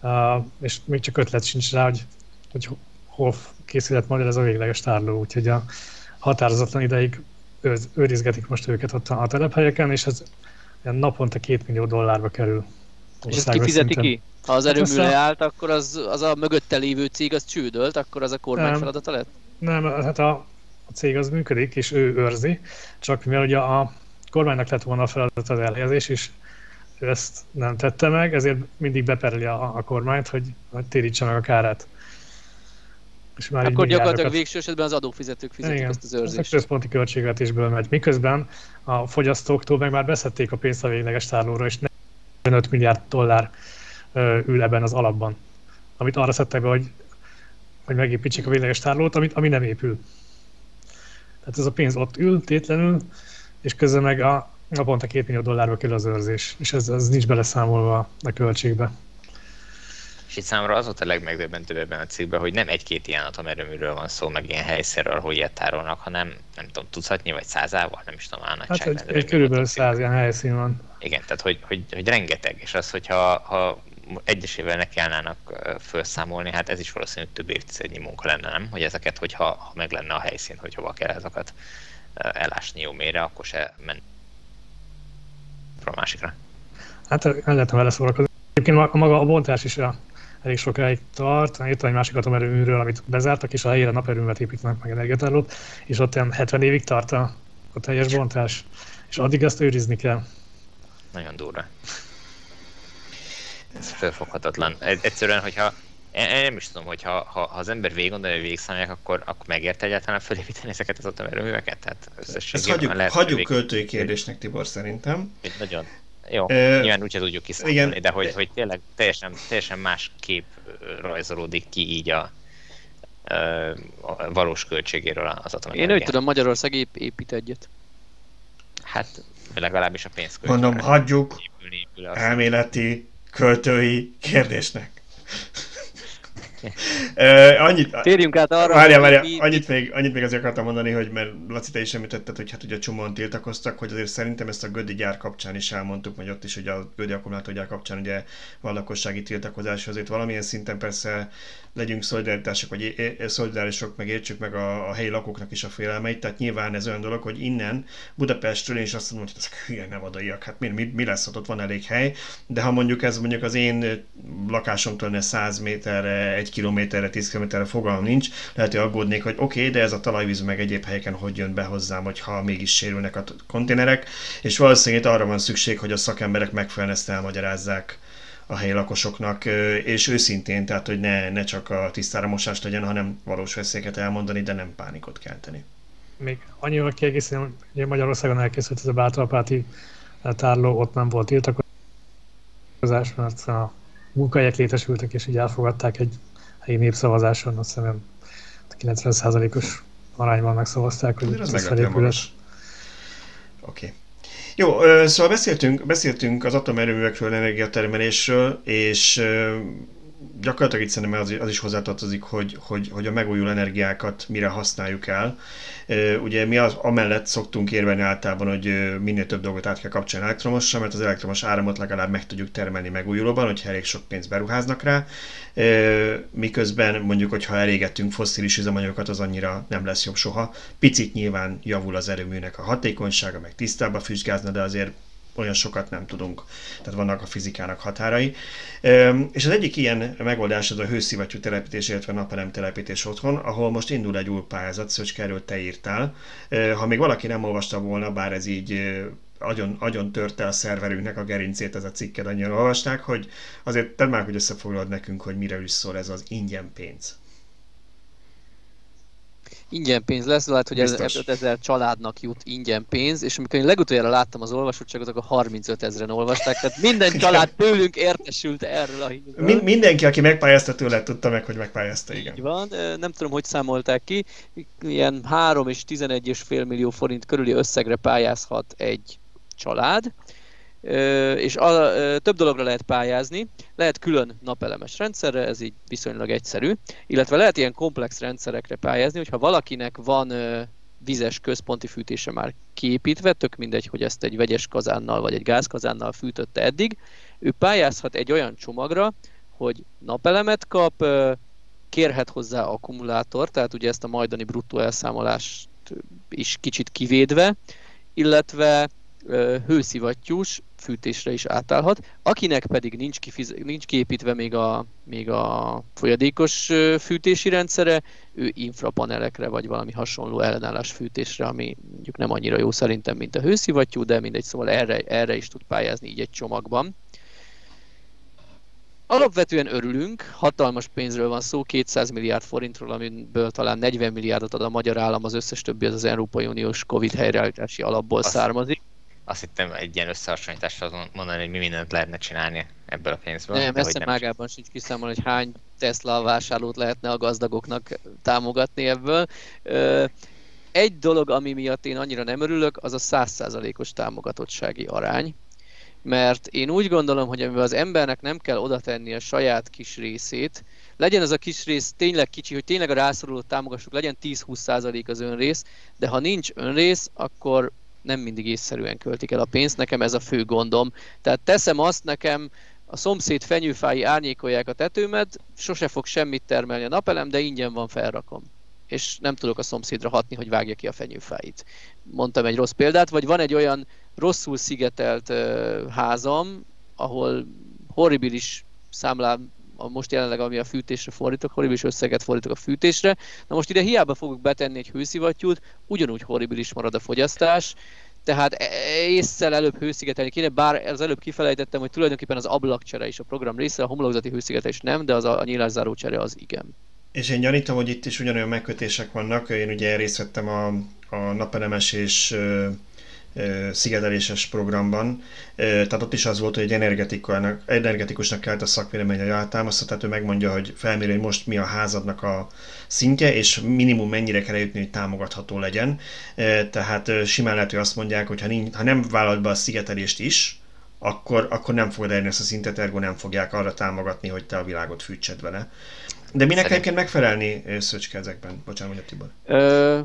Uh, és még csak ötlet sincs rá, hogy, hogy hol készülhet majd ez a végleges tárló, úgyhogy a határozatlan ideig őz, őrizgetik most őket ott a, telephelyeken, és ez naponta két millió dollárba kerül. És ezt kifizeti szinten. ki? Ha az hát erőmű leállt, akkor az, az a mögötte lévő cég az csődölt, akkor az a kormány nem, feladata lett? Nem, hát a, a cég az működik, és ő őrzi, csak mivel ugye a kormánynak lett volna a feladat az elhelyezés, és ő ezt nem tette meg, ezért mindig beperli a, a kormányt, hogy, hogy térítse meg a kárát. És már Akkor gyakorlatilag járokat... végső esetben az adófizetők fizetik Igen, ezt az őrzést. Ez a központi költségvetésből megy. Miközben a fogyasztóktól meg már beszedték a pénzt a végleges tárlóra, és 45 milliárd dollár ül ebben az alapban. Amit arra szedtek be, hogy, hogy megépítsék a végleges tárlót, amit, ami nem épül. Tehát ez a pénz ott ül tétlenül, és közben meg a, Naponta két millió dollárba kerül az őrzés, és ez, ez nincs beleszámolva a költségbe. És itt számomra az volt a legmegdöbbentőbb ebben a cikkben, hogy nem egy-két ilyen atomerőműről van szó, meg ilyen helyszerről, hogy ilyet tárolnak, hanem nem tudom, tucatnyi vagy százával, nem is tudom, a Hát egy, egy körülbelül száz ilyen helyszín van. Igen, tehát hogy, hogy, hogy rengeteg, és az, hogyha ha egyesével neki állnának felszámolni, hát ez is valószínűleg több évtizednyi munka lenne, nem? Hogy ezeket, hogyha ha meg lenne a helyszín, hogy hova kell ezeket elásni jó mélyre, akkor se ment a másikra. Hát el lehetne vele szórakozni. Egyébként maga a bontás is a, elég sokáig tart. Itt van egy másik atomerőműről, amit bezártak, és a helyére naperőművet építenek meg energiatárlót, és ott ilyen 70 évig tart a, a teljes bontás. És addig ezt őrizni kell. Nagyon durva. Ez felfoghatatlan. Egyszerűen, hogyha én nem is tudom, hogy ha, ha, ha az ember végig gondolja, hogy végigszámolják, akkor, akkor megért egyáltalán felépíteni ezeket az atomerőműveket? Tehát Ezt hagyjuk, lehet, hagyjuk költői kérdésnek, Tibor, szerintem. Nagyon. Jó, uh, nyilván úgyse tudjuk kiszámolni, igen. de hogy, hogy tényleg teljesen, teljesen más kép rajzolódik ki így a, a valós költségéről az atomenergiának. Én úgy tudom, Magyarország épp épít egyet. Hát legalábbis a pénzköltség. Mondom, hagyjuk épülni, épül elméleti költői kérdésnek uh, annyit, Térjünk át arra, várjál, várjál, mi, annyit, még, annyit még azért akartam mondani, hogy mert Laci, te is említetted, hogy hát ugye csomóan tiltakoztak, hogy azért szerintem ezt a Gödi gyár kapcsán is elmondtuk, vagy ott is, hogy a Gödi akkumulátorgyár kapcsán ugye van lakossági tiltakozás, azért valamilyen szinten persze legyünk szolidaritások, vagy szolidárisok, meg értsük meg a, a helyi lakóknak is a félelmeit, tehát nyilván ez olyan dolog, hogy innen Budapestről én is azt mondom, hogy ezek hülye nevadaiak, hát mi, mi, mi lesz ott, ott van elég hely, de ha mondjuk ez mondjuk az én lakásomtól ne 100 méterre, 1 kilométerre, 10 kilométerre fogalmam nincs, lehet, hogy aggódnék, hogy oké, okay, de ez a talajvíz meg egyéb helyeken hogy jön be hozzám, hogyha mégis sérülnek a konténerek, és valószínűleg arra van szükség, hogy a szakemberek megfelelően ezt elmagyarázzák a helyi lakosoknak, és őszintén, tehát hogy ne, ne csak a tisztára mosást legyen, hanem valós veszélyeket elmondani, de nem pánikot kelteni. Még annyival kiegészíteni, hogy Magyarországon elkészült ez a Bátorpáti tárló, ott nem volt tiltakozás, mert a munkahelyek létesültek, és így elfogadták egy helyi népszavazáson, azt hiszem 90%-os arányban megszavazták, hogy ez, ez felépül. Oké. Okay. Jó, szóval beszéltünk, beszéltünk az atomerőművekről, energiatermelésről, és gyakorlatilag itt szerintem az, az is hozzátartozik, hogy, hogy, hogy a megújuló energiákat mire használjuk el. Ugye mi az, amellett szoktunk érvelni általában, hogy minél több dolgot át kell kapcsolni elektromosra, mert az elektromos áramot legalább meg tudjuk termelni megújulóban, hogyha elég sok pénzt beruháznak rá. Miközben mondjuk, hogyha elégetünk fosszilis üzemanyagokat, az annyira nem lesz jobb soha. Picit nyilván javul az erőműnek a hatékonysága, meg tisztább a füstgázna, de azért olyan sokat nem tudunk. Tehát vannak a fizikának határai. És az egyik ilyen megoldás az a hőszivattyú telepítés, illetve napelem telepítés otthon, ahol most indul egy új pályázat, Szöcske, erről te írtál. Ha még valaki nem olvasta volna, bár ez így agyon, agyon törte a szerverünknek a gerincét ez a cikked, annyian olvasták, hogy azért tedd már, hogy összefoglalod nekünk, hogy mire is szól ez az ingyen pénz ingyen pénz lesz, lehet, hogy Biztos. 5000 családnak jut ingyen pénz, és amikor én legutoljára láttam az olvasottságot, akkor 35 ezeren olvasták, tehát minden család tőlünk értesült erről a hírről. Min- mindenki, aki megpályázta tőle, tudta meg, hogy megpályázta, igen. Így van, nem tudom, hogy számolták ki, ilyen 3 és 11 és fél millió forint körüli összegre pályázhat egy család, és a, több dologra lehet pályázni. Lehet külön napelemes rendszerre, ez így viszonylag egyszerű, illetve lehet ilyen komplex rendszerekre pályázni, hogyha valakinek van vizes központi fűtése már kiépítve, tök mindegy, hogy ezt egy vegyes kazánnal vagy egy gázkazánnal fűtötte eddig, ő pályázhat egy olyan csomagra, hogy napelemet kap, kérhet hozzá akkumulátor, tehát ugye ezt a majdani bruttó elszámolást is kicsit kivédve, illetve hőszivattyús fűtésre is átállhat. Akinek pedig nincs, kifiz- nincs kiépítve még a, még a folyadékos fűtési rendszere, ő infrapanelekre vagy valami hasonló ellenállás fűtésre, ami mondjuk nem annyira jó szerintem, mint a hőszivattyú, de mindegy, szóval erre, erre is tud pályázni így egy csomagban. Alapvetően örülünk, hatalmas pénzről van szó, 200 milliárd forintról, amiből talán 40 milliárdot ad a magyar állam, az összes többi az az Európai Uniós Covid helyreállítási alapból Azt származik azt hittem egy ilyen összehasonlításra mondani, hogy mi mindent lehetne csinálni ebből a pénzből. Nem, ezt mágában sincs kiszámolni, hogy hány Tesla vásárlót lehetne a gazdagoknak támogatni ebből. Egy dolog, ami miatt én annyira nem örülök, az a százszázalékos támogatottsági arány. Mert én úgy gondolom, hogy amivel az embernek nem kell oda tenni a saját kis részét, legyen az a kis rész tényleg kicsi, hogy tényleg a rászorulót támogassuk, legyen 10-20% az önrész, de ha nincs önrész, akkor nem mindig észszerűen költik el a pénzt, nekem ez a fő gondom. Tehát teszem azt, nekem a szomszéd fenyőfái árnyékolják a tetőmet, sose fog semmit termelni a napelem, de ingyen van felrakom. És nem tudok a szomszédra hatni, hogy vágja ki a fenyőfáit. Mondtam egy rossz példát, vagy van egy olyan rosszul szigetelt uh, házam, ahol horribilis számlám a most jelenleg ami a fűtésre fordítok, horribilis összeget fordítok a fűtésre. Na most ide hiába fogok betenni egy hőszivattyút, ugyanúgy horribilis marad a fogyasztás, tehát e- észszel előbb hőszigetelni kéne, bár az előbb kifelejtettem, hogy tulajdonképpen az ablakcsere is a program része, a homlokzati hőszigetelés nem, de az a, a nyílászáró csere az igen. És én gyanítom, hogy itt is ugyanolyan megkötések vannak. Én ugye részt vettem a, a napelemes és szigeteléses programban. Tehát ott is az volt, hogy egy energetikusnak kellett a szakvélemény alátámasztani, tehát ő megmondja, hogy felméri, hogy most mi a házadnak a szintje, és minimum mennyire kell jutni, hogy támogatható legyen. Tehát simán lehet, hogy azt mondják, hogy ha, nincs, ha nem vállalt be a szigetelést is, akkor, akkor nem fogod elérni ezt a szintet, ergo nem fogják arra támogatni, hogy te a világot fűtsed vele. De minek egyébként megfelelni Szöcske ezekben? Bocsánat, mondja Tibor. Ö,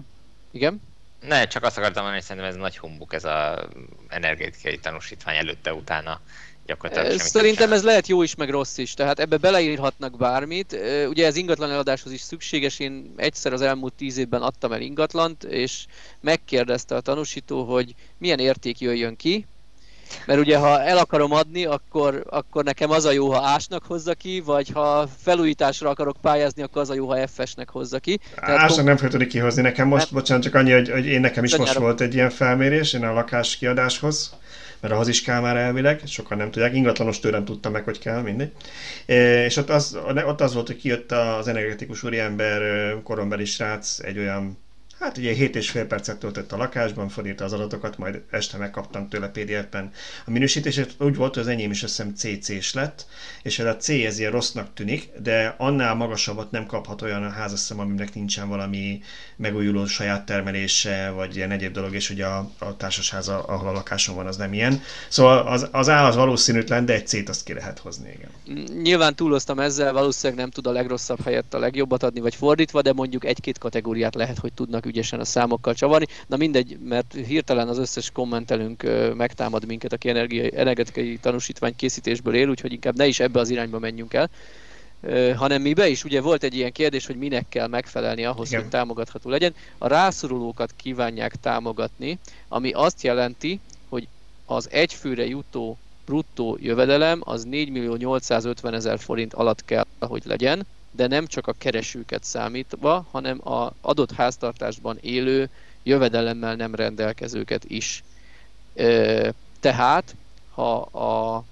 igen. Ne, csak azt akartam mondani, hogy szerintem ez nagy humbuk, ez a energetikai tanúsítvány előtte-utána gyakorlatilag Szerintem ez lehet jó is, meg rossz is, tehát ebbe beleírhatnak bármit. Ugye ez ingatlan eladáshoz is szükséges, én egyszer az elmúlt tíz évben adtam el ingatlant, és megkérdezte a tanúsító, hogy milyen érték jöjjön ki, mert ugye ha el akarom adni, akkor, akkor nekem az a jó, ha ásnak hozza ki, vagy ha felújításra akarok pályázni, akkor az a jó, ha FS-nek hozza ki. Ásnak kom... nem fel tudni kihozni. Nekem most, hát, bocsánat, csak annyi, hogy, hogy én nekem is most volt egy ilyen felmérés, én a lakás kiadáshoz, mert ahhoz is kell már elvileg, sokan nem tudják, ingatlanos tőlem tudtam meg, hogy kell, mindegy. És ott az, ott az volt, hogy kijött az energetikus úriember korombeli srác, egy olyan Hát ugye 7 és fél percet töltött a lakásban, fordítta az adatokat, majd este megkaptam tőle PDF-ben a minősítését. Úgy volt, hogy az enyém is azt CC-s lett, és ez a C ez ilyen rossznak tűnik, de annál magasabbat nem kaphat olyan a házasszem, aminek nincsen valami megújuló saját termelése, vagy ilyen egyéb dolog, és ugye a, a társasháza, ahol a lakásom van, az nem ilyen. Szóval az, az A az valószínűtlen, de egy C-t azt ki lehet hozni, igen. Nyilván túloztam ezzel, valószínűleg nem tud a legrosszabb helyett a legjobbat adni, vagy fordítva, de mondjuk egy-két kategóriát lehet, hogy tudnak ügyesen a számokkal csavarni. Na mindegy, mert hirtelen az összes kommentelünk megtámad minket, aki energia, energetikai tanúsítvány készítésből él, úgyhogy inkább ne is ebbe az irányba menjünk el. Hanem mi be is, ugye volt egy ilyen kérdés, hogy minek kell megfelelni ahhoz, Igen. hogy támogatható legyen. A rászorulókat kívánják támogatni, ami azt jelenti, hogy az egyfőre jutó bruttó jövedelem az 4 millió 850 ezer forint alatt kell, hogy legyen, de nem csak a keresőket számítva, hanem a adott háztartásban élő jövedelemmel nem rendelkezőket is. Tehát, ha a,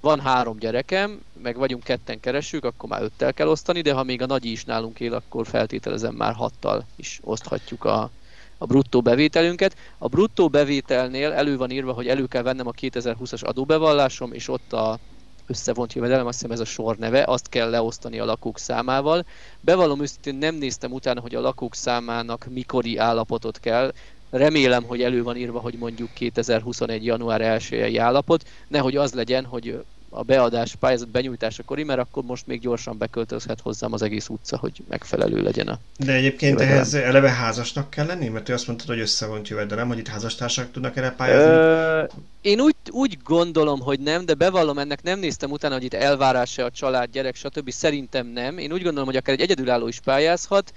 van három gyerekem, meg vagyunk ketten keresők, akkor már öttel kell osztani, de ha még a nagyi is nálunk él, akkor feltételezem már hattal is oszthatjuk a, a bruttó bevételünket. A bruttó bevételnél elő van írva, hogy elő kell vennem a 2020-as adóbevallásom, és ott a összevont jövedelem, azt hiszem ez a sor neve, azt kell leosztani a lakók számával. Bevallom őszintén nem néztem utána, hogy a lakók számának mikori állapotot kell, remélem, hogy elő van írva, hogy mondjuk 2021. január 1 állapot, nehogy az legyen, hogy a beadás pályázat benyújtásakor, mert akkor most még gyorsan beköltözhet hozzám az egész utca, hogy megfelelő legyen a De egyébként jövedelem. ehhez eleve házasnak kell lenni? Mert ő azt mondtad, hogy összevont jövedelem, hogy itt házastársak tudnak erre pályázni? Ö, én úgy, úgy gondolom, hogy nem, de bevallom ennek, nem néztem utána, hogy itt elvárása a család, gyerek, stb. Szerintem nem. Én úgy gondolom, hogy akár egy egyedülálló is pályázhat,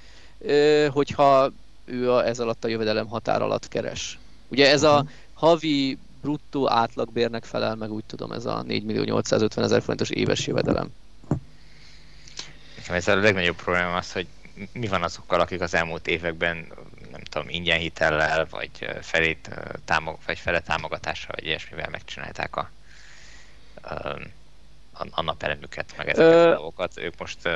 hogyha ő a, ez alatt a jövedelem határ alatt keres. Ugye ez a havi bruttó átlagbérnek felel meg, úgy tudom, ez a 4 millió 850 ezer forintos éves jövedelem. Nekem ez a legnagyobb probléma az, hogy mi van azokkal, akik az elmúlt években nem tudom, ingyen hitellel, vagy felét támog, vagy fele támogatással, vagy ilyesmivel megcsinálták a, a, a napelemüket, meg ezeket Ö... a dolgokat. Ők most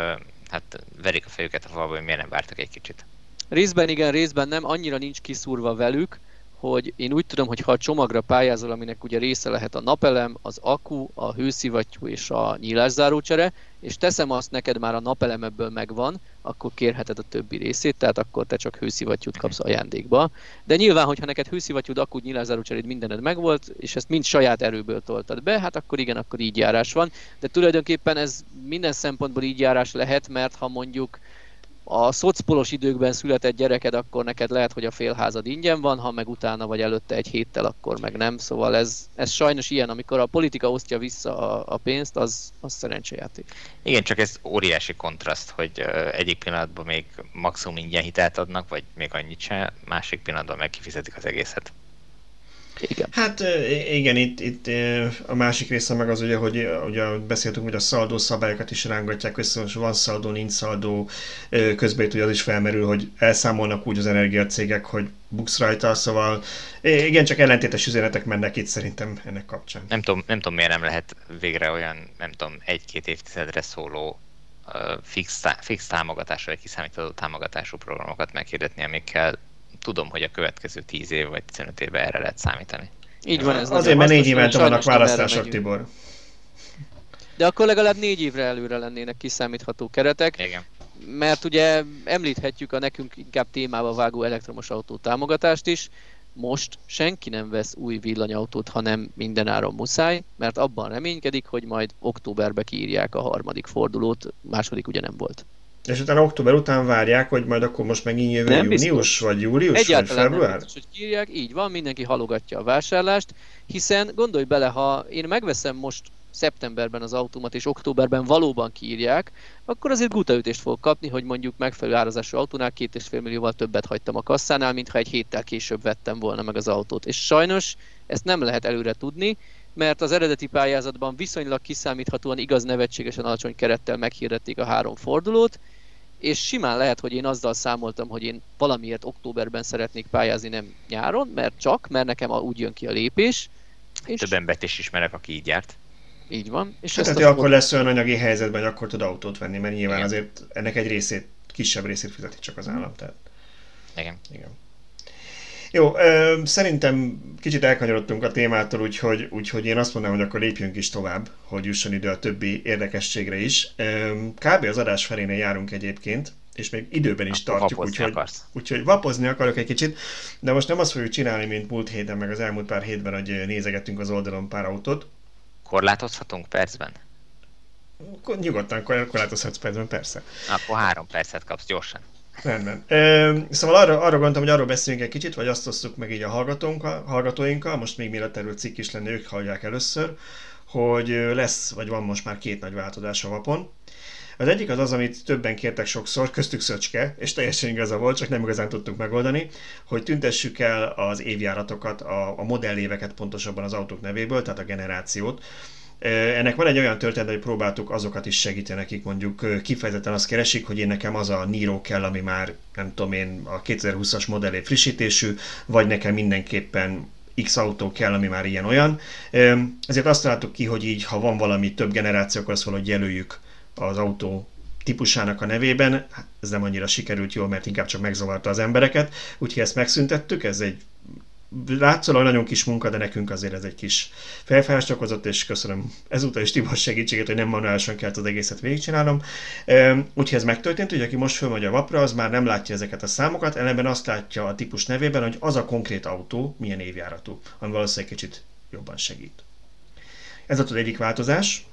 hát verik a fejüket a falba, hogy miért nem vártak egy kicsit. Részben igen, részben nem, annyira nincs kiszúrva velük, hogy én úgy tudom, hogy ha a csomagra pályázol, aminek ugye része lehet a napelem, az akku, a hőszivattyú és a nyílászárócsere, és teszem azt neked már a napelem ebből megvan, akkor kérheted a többi részét, tehát akkor te csak hőszivattyút kapsz ajándékba. De nyilván, hogyha neked hőszivattyúd, akku, nyílászárócseréd mindened megvolt, és ezt mind saját erőből toltad be, hát akkor igen, akkor így járás van. De tulajdonképpen ez minden szempontból így járás lehet, mert ha mondjuk a szocpolos időkben született gyereked, akkor neked lehet, hogy a félházad ingyen van, ha meg utána vagy előtte egy héttel, akkor meg nem. Szóval ez, ez sajnos ilyen, amikor a politika osztja vissza a, a pénzt, az, az szerencsejáték. Igen, csak ez óriási kontraszt, hogy egyik pillanatban még maximum ingyen hitelt adnak, vagy még annyit se, másik pillanatban meg kifizetik az egészet. Igen. Hát igen, itt, itt a másik része meg az ugye, hogy ugye beszéltünk, hogy a szaldó szabályokat is rángatják össze, most van szaldó, nincs szaldó, közben itt ugye az is felmerül, hogy elszámolnak úgy az energiacégek, hogy buksz rajta, szóval igen, csak ellentétes üzenetek mennek itt szerintem ennek kapcsán. Nem tudom, nem tudom miért nem lehet végre olyan, nem tudom, egy-két évtizedre szóló fix, fix támogatású, vagy kiszámítható támogatású programokat meghirdetni, amikkel tudom, hogy a következő 10 év vagy 15 évben erre lehet számítani. Így van, ez Azért, mert négy évente vannak választások, Tibor. De akkor legalább négy évre előre lennének kiszámítható keretek. Igen. Mert ugye említhetjük a nekünk inkább témába vágó elektromos autó támogatást is. Most senki nem vesz új villanyautót, hanem mindenáron muszáj, mert abban reménykedik, hogy majd októberbe kiírják a harmadik fordulót, második ugye nem volt. És utána október után várják, hogy majd akkor most megint jövő nem június, biztos. vagy július, Egyáltalán vagy február? Nem biztos, hogy kírják, így van, mindenki halogatja a vásárlást, hiszen gondolj bele, ha én megveszem most szeptemberben az autómat, és októberben valóban kiírják, akkor azért gutaütést fog kapni, hogy mondjuk megfelelő árazású autónál két és fél millióval többet hagytam a kasszánál, mintha egy héttel később vettem volna meg az autót. És sajnos ezt nem lehet előre tudni, mert az eredeti pályázatban viszonylag kiszámíthatóan igaz nevetségesen alacsony kerettel meghirdették a három fordulót, és simán lehet, hogy én azzal számoltam, hogy én valamiért októberben szeretnék pályázni, nem nyáron, mert csak, mert nekem úgy jön ki a lépés. És... Több embert is ismerek, aki így járt. Így van. És hát, tehát akkor lesz olyan anyagi helyzetben, hogy akkor tud autót venni, mert nyilván Igen. azért ennek egy részét, kisebb részét fizeti csak az állam. Tehát. Igen. Igen. Jó, ö, szerintem kicsit elkanyarodtunk a témától, úgyhogy, úgyhogy én azt mondanám, hogy akkor lépjünk is tovább, hogy jusson idő a többi érdekességre is. Ö, kb. az adás felénél járunk egyébként, és még időben is Akkor tartjuk, úgyhogy, úgyhogy vapozni akarok egy kicsit, de most nem azt fogjuk csinálni, mint múlt héten, meg az elmúlt pár hétben, hogy nézegettünk az oldalon pár autót. Korlátozhatunk percben? Nyugodtan korlátozhatsz percben, persze. Akkor három percet kapsz gyorsan. Rendben. Szóval arra, arra gondoltam, hogy arról beszéljünk egy kicsit, vagy azt osztuk meg így a hallgatóinkkal, hallgatóinkkal, most még mielőtt erről cikk is lenne, ők hallják először, hogy lesz, vagy van most már két nagy változás a vapon. Az egyik az az, amit többen kértek sokszor, köztük Szöcske, és teljesen igaza volt, csak nem igazán tudtuk megoldani, hogy tüntessük el az évjáratokat, a, a modelléveket pontosabban az autók nevéből, tehát a generációt, ennek van egy olyan történet, hogy próbáltuk azokat is segíteni, akik mondjuk kifejezetten azt keresik, hogy én nekem az a Niro kell, ami már nem tudom én a 2020-as modellé frissítésű, vagy nekem mindenképpen X autó kell, ami már ilyen-olyan. Ezért azt találtuk ki, hogy így, ha van valami több generáció, akkor azt valahogy jelöljük az autó típusának a nevében. Ez nem annyira sikerült jól, mert inkább csak megzavarta az embereket, úgyhogy ezt megszüntettük, ez egy látszólag nagyon kis munka, de nekünk azért ez egy kis felfájást okozott, és köszönöm ezúttal is Tibor segítségét, hogy nem manuálisan kellett az egészet végigcsinálnom. Úgyhogy ez megtörtént, hogy aki most fölmegy a vapra, az már nem látja ezeket a számokat, ellenben azt látja a típus nevében, hogy az a konkrét autó milyen évjáratú, ami valószínűleg kicsit jobban segít. Ez az egyik változás.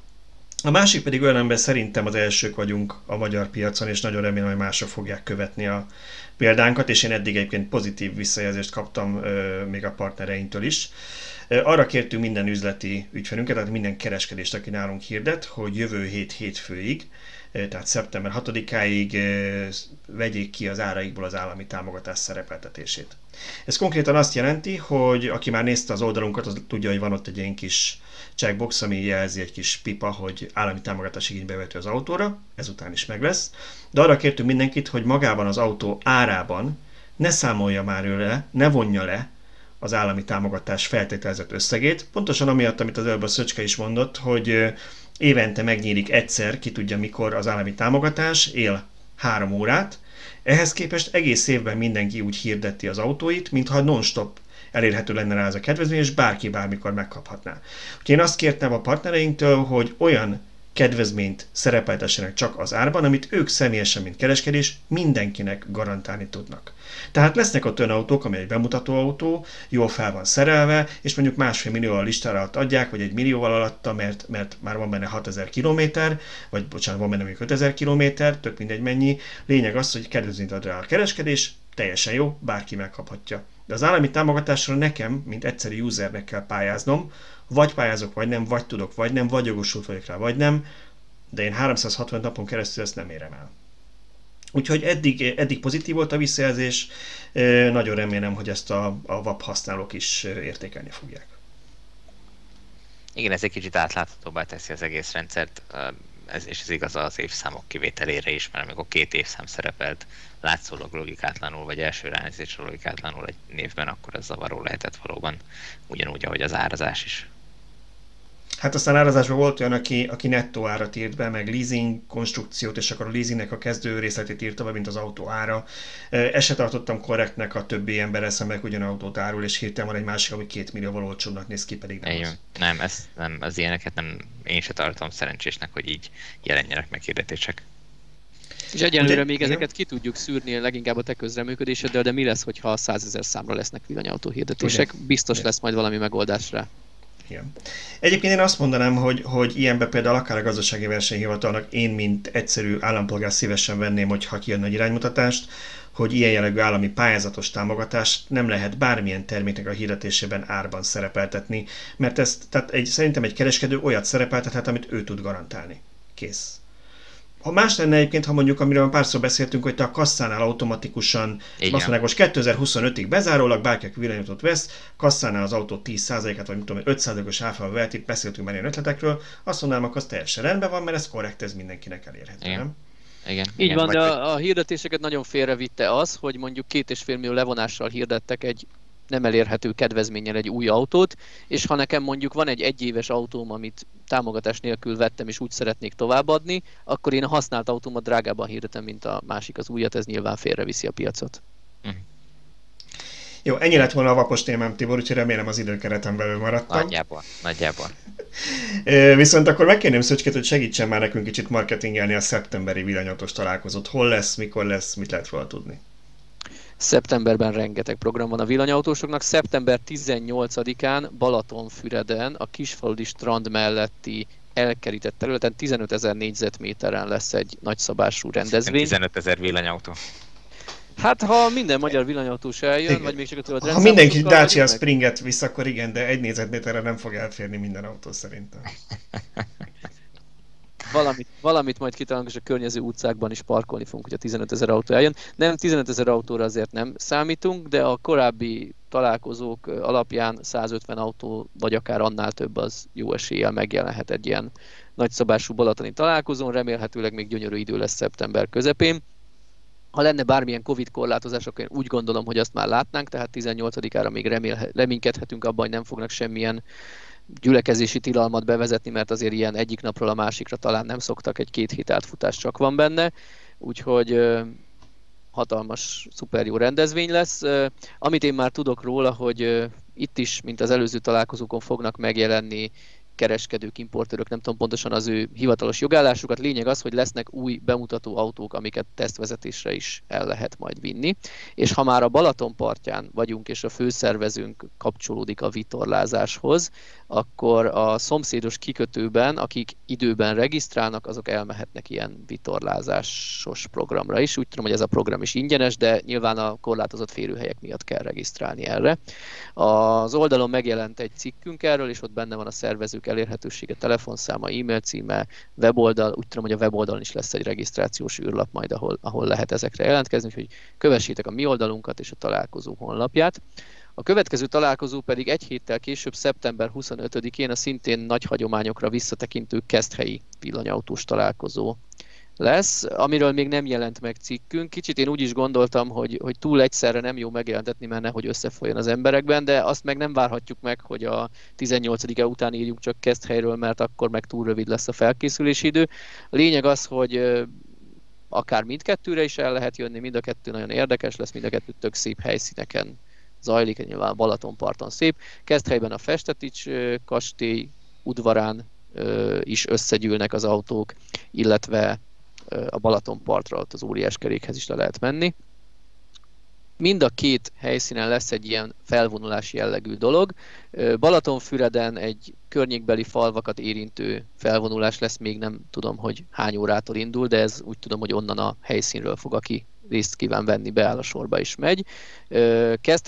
A másik pedig olyan ember szerintem az elsők vagyunk a magyar piacon, és nagyon remélem, hogy mások fogják követni a példánkat, és én eddig egyébként pozitív visszajelzést kaptam még a partnereinktől is. Arra kértünk minden üzleti ügyfelünket, tehát minden kereskedést, aki nálunk hirdet, hogy jövő hét hétfőig, tehát szeptember 6-áig vegyék ki az áraikból az állami támogatás szerepeltetését. Ez konkrétan azt jelenti, hogy aki már nézte az oldalunkat, az tudja, hogy van ott egy ilyen kis checkbox, ami jelzi egy kis pipa, hogy állami támogatás igénybe vető az autóra, ezután is meg lesz. De arra kértünk mindenkit, hogy magában az autó árában ne számolja már ő le, ne vonja le az állami támogatás feltételezett összegét, pontosan amiatt, amit az előbb a Szöcske is mondott, hogy évente megnyílik egyszer, ki tudja mikor az állami támogatás, él három órát, ehhez képest egész évben mindenki úgy hirdeti az autóit, mintha non-stop elérhető lenne rá ez a kedvezmény, és bárki bármikor megkaphatná. Úgyhogy én azt kértem a partnereinktől, hogy olyan kedvezményt szerepeltessenek csak az árban, amit ők személyesen, mint kereskedés, mindenkinek garantálni tudnak. Tehát lesznek ott olyan autók, ami egy bemutató autó, jól fel van szerelve, és mondjuk másfél millióval listára alatt adják, vagy egy millióval alatta, mert, mert már van benne 6000 km, vagy bocsánat, van benne még 5000 km, tök mindegy mennyi. Lényeg az, hogy kedvezményt ad rá a kereskedés, teljesen jó, bárki megkaphatja. De az állami támogatásra nekem, mint egyszerű usernek kell pályáznom, vagy pályázok, vagy nem, vagy tudok, vagy nem, vagy jogosult vagyok rá, vagy nem, de én 360 napon keresztül ezt nem érem el. Úgyhogy eddig, eddig pozitív volt a visszajelzés, nagyon remélem, hogy ezt a, a WAP használók is értékelni fogják. Igen, ez egy kicsit átláthatóbbá teszi az egész rendszert, ez, és ez igaz az évszámok kivételére is, mert amikor két évszám szerepelt látszólag logikátlanul, vagy első ránézésre logikátlanul egy névben, akkor ez zavaró lehetett valóban, ugyanúgy, ahogy az árazás is. Hát aztán árazásban volt olyan, aki, aki nettó árat írt be, meg leasing konstrukciót, és akkor a leasingnek a kezdő részletét írta be, mint az autó ára. Ezt se tartottam korrektnek a többi emberrel szemben, ugyan autót árul, és hirtelen van egy másik, ami két millióval olcsóbbnak néz ki, pedig nem az. Nem, ez, nem, az ilyeneket nem, én se tartom szerencsésnek, hogy így jelenjenek meg hirdetések. És egyelőre még ezeket ki tudjuk szűrni leginkább a te közreműködéseddel, de mi lesz, hogyha 100 ezer számra lesznek villanyautó hirdetések? Biztos lesz majd valami megoldás rá. Igen. Egyébként én azt mondanám, hogy, hogy ilyenbe például akár a gazdasági versenyhivatalnak én, mint egyszerű állampolgár szívesen venném, hogyha kijön egy iránymutatást, hogy ilyen jellegű állami pályázatos támogatást nem lehet bármilyen terméknek a hirdetésében árban szerepeltetni, mert ez, tehát egy, szerintem egy kereskedő olyat szerepeltethet, amit ő tud garantálni. Kész. Ha más lenne egyébként, ha mondjuk, amiről párszor beszéltünk, hogy te a kasszánál automatikusan, Igen. azt mondják, most 2025-ig bezárólag bárki, aki villanyautót vesz, kasszánál az autó 10%-át, vagy tudom, 5%-os áfával veheti, beszéltünk már ilyen ötletekről, azt mondanám, akkor az teljesen rendben van, mert ez korrekt, ez mindenkinek elérhető, Igen. nem? Igen, Így igen, van, de a, a hirdetéseket nagyon félrevitte az, hogy mondjuk két és fél millió levonással hirdettek egy nem elérhető kedvezménnyel egy új autót, és ha nekem mondjuk van egy egyéves autóm, amit támogatás nélkül vettem, és úgy szeretnék továbbadni, akkor én a használt autómat drágában hirdetem, mint a másik az újat, ez nyilván félreviszi a piacot. Uh-huh. Jó, ennyi lett volna a vapos témám, Tibor, úgyhogy remélem az időkereten belül maradtam. Nagyjából, nagyjából. Viszont akkor megkérném Szöcskét, hogy segítsen már nekünk kicsit marketingelni a szeptemberi villanyatos találkozót. Hol lesz, mikor lesz, mit lehet róla tudni? Szeptemberben rengeteg program van a villanyautósoknak. Szeptember 18-án Balatonfüreden a Kisfaludi strand melletti elkerített területen 15 ezer négyzetméteren lesz egy nagyszabású rendezvény. 15 ezer villanyautó. Hát, ha minden magyar villanyautós eljön, igen. vagy még csak a tőled Ha mindenki Dacia Springet visz, akkor igen, de egy négyzetméterre nem fog elférni minden autó szerintem. valamit, valamit majd kitalálunk, és a környező utcákban is parkolni fogunk, a 15 ezer autó eljön. Nem 15 ezer autóra azért nem számítunk, de a korábbi találkozók alapján 150 autó, vagy akár annál több az jó eséllyel megjelenhet egy ilyen nagyszabású balatoni találkozón, remélhetőleg még gyönyörű idő lesz szeptember közepén. Ha lenne bármilyen Covid korlátozás, akkor én úgy gondolom, hogy azt már látnánk, tehát 18-ára még remél, reménykedhetünk abban, hogy nem fognak semmilyen gyülekezési tilalmat bevezetni, mert azért ilyen egyik napról a másikra talán nem szoktak, egy két hét átfutás csak van benne, úgyhogy hatalmas, szuper jó rendezvény lesz. Amit én már tudok róla, hogy itt is, mint az előző találkozókon fognak megjelenni kereskedők, importőrök, nem tudom pontosan az ő hivatalos jogállásukat. Lényeg az, hogy lesznek új bemutató autók, amiket tesztvezetésre is el lehet majd vinni. És ha már a Balaton partján vagyunk, és a főszervezőnk kapcsolódik a vitorlázáshoz, akkor a szomszédos kikötőben, akik időben regisztrálnak, azok elmehetnek ilyen vitorlázásos programra is. Úgy tudom, hogy ez a program is ingyenes, de nyilván a korlátozott férőhelyek miatt kell regisztrálni erre. Az oldalon megjelent egy cikkünk erről, és ott benne van a szervezők elérhetősége, telefonszáma, e-mail címe, weboldal. Úgy tudom, hogy a weboldalon is lesz egy regisztrációs űrlap majd, ahol, ahol lehet ezekre jelentkezni, úgyhogy kövessétek a mi oldalunkat és a találkozó honlapját. A következő találkozó pedig egy héttel később, szeptember 25-én a szintén nagy hagyományokra visszatekintő keszthelyi villanyautós találkozó lesz, amiről még nem jelent meg cikkünk. Kicsit én úgy is gondoltam, hogy, hogy túl egyszerre nem jó megjelentetni, mert nehogy összefolyjon az emberekben, de azt meg nem várhatjuk meg, hogy a 18-e után írjunk csak keszthelyről, mert akkor meg túl rövid lesz a felkészülési idő. A lényeg az, hogy akár mindkettőre is el lehet jönni, mind a kettő nagyon érdekes lesz, mind a kettő tök szép helyszíneken zajlik, nyilván Balatonparton szép. Keszthelyben a Festetics kastély udvarán is összegyűlnek az autók, illetve a Balatonpartra, ott az óriás kerékhez is le lehet menni. Mind a két helyszínen lesz egy ilyen felvonulási jellegű dolog. Balatonfüreden egy környékbeli falvakat érintő felvonulás lesz, még nem tudom, hogy hány órától indul, de ez úgy tudom, hogy onnan a helyszínről fog, aki részt kíván venni, beáll a sorba és megy.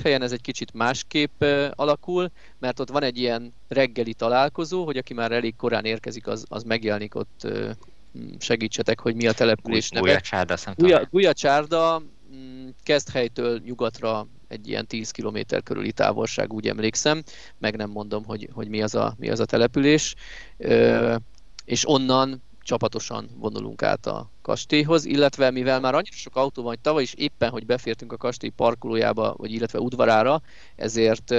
helyen ez egy kicsit másképp alakul, mert ott van egy ilyen reggeli találkozó, hogy aki már elég korán érkezik, az, az megjelenik ott segítsetek, hogy mi a település neve. Guyacsárda, Guya, Guyacsárda mm, kezd helytől nyugatra egy ilyen 10 km körüli távolság, úgy emlékszem, meg nem mondom, hogy, hogy mi, az a, mi az a település, Ö, és onnan csapatosan vonulunk át a kastélyhoz, illetve mivel már annyira sok autó van, hogy tavaly is éppen, hogy befértünk a kastély parkolójába, vagy illetve udvarára, ezért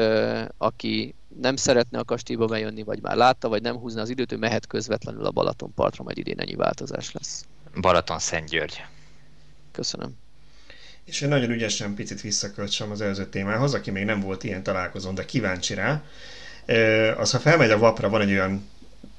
aki nem szeretne a kastélyba bejönni, vagy már látta, vagy nem húzna az időt, ő mehet közvetlenül a Balatonpartra, majd idén ennyi változás lesz. Balaton Szent György. Köszönöm. És én nagyon ügyesen picit visszaköltsem az előző témához, aki még nem volt ilyen találkozón, de kíváncsi rá. Az, ha felmegy a vapra, van egy olyan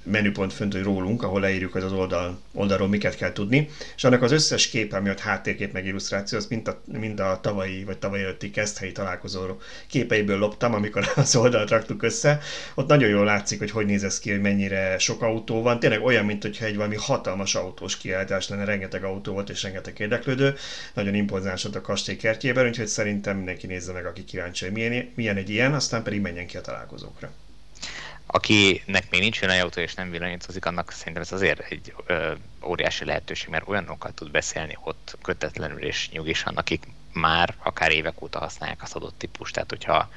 menüpont fönt, hogy rólunk, ahol leírjuk, hogy az oldal, oldalról miket kell tudni, és annak az összes kép, ami ott háttérkép meg illusztráció, az mind a, mind a tavalyi vagy tavaly előtti kezdhelyi találkozó képeiből loptam, amikor az oldalt raktuk össze. Ott nagyon jól látszik, hogy hogy néz ez ki, hogy mennyire sok autó van. Tényleg olyan, mint hogyha egy valami hatalmas autós kiállítás lenne, rengeteg autó volt és rengeteg érdeklődő. Nagyon impozáns ott a kastély kertjében, úgyhogy szerintem mindenki nézze meg, aki kíváncsi, hogy milyen, milyen egy ilyen, aztán pedig menjen ki a találkozókra. Akinek még nincs olyan autó és nem villanyítozik, annak szerintem ez azért egy ö, óriási lehetőség, mert olyanokkal tud beszélni ott kötetlenül és nyugisan, akik már akár évek óta használják az adott típust. Tehát, hogyha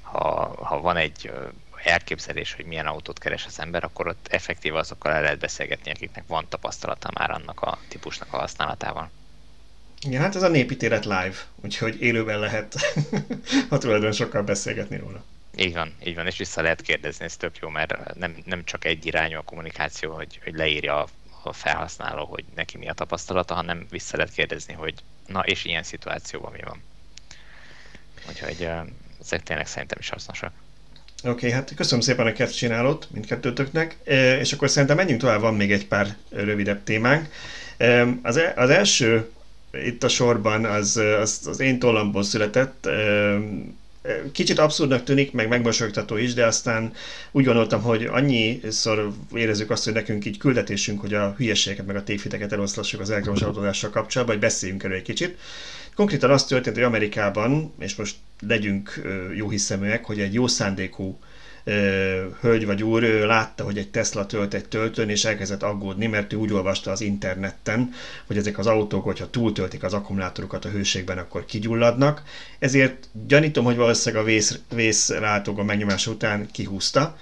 ha, ha van egy elképzelés, hogy milyen autót keres az ember, akkor ott effektív azokkal el lehet beszélgetni, akiknek van tapasztalata már annak a típusnak a használatával. Igen, hát ez a népítélet live, úgyhogy élőben lehet a tulajdon sokkal beszélgetni róla. Így van, így van, és vissza lehet kérdezni, ez tök jó, mert nem, nem csak egy irányú a kommunikáció, hogy, hogy leírja a, a felhasználó, hogy neki mi a tapasztalata, hanem vissza lehet kérdezni, hogy na és ilyen szituációban mi van. Úgyhogy ezek tényleg szerintem is hasznosak. Oké, okay, hát köszönöm szépen a kert csinálót mindkettőtöknek, és akkor szerintem menjünk tovább, van még egy pár rövidebb témánk. Az, e, az első itt a sorban az, az, az én tollamból született, kicsit abszurdnak tűnik, meg megmosolyogtató is, de aztán úgy gondoltam, hogy annyiszor érezzük azt, hogy nekünk így küldetésünk, hogy a hülyeségeket meg a tévhiteket eloszlassuk az elektromos autózással kapcsolatban, hogy beszéljünk erről egy kicsit. Konkrétan az történt, hogy Amerikában, és most legyünk jó hiszeműek, hogy egy jó szándékú hölgy vagy úr ő látta, hogy egy Tesla tölt egy töltőn, és elkezdett aggódni, mert ő úgy olvasta az interneten, hogy ezek az autók, hogyha túltöltik az akkumulátorokat a hőségben, akkor kigyulladnak. Ezért gyanítom, hogy valószínűleg a vész, vészlátóga megnyomás után kihúzta,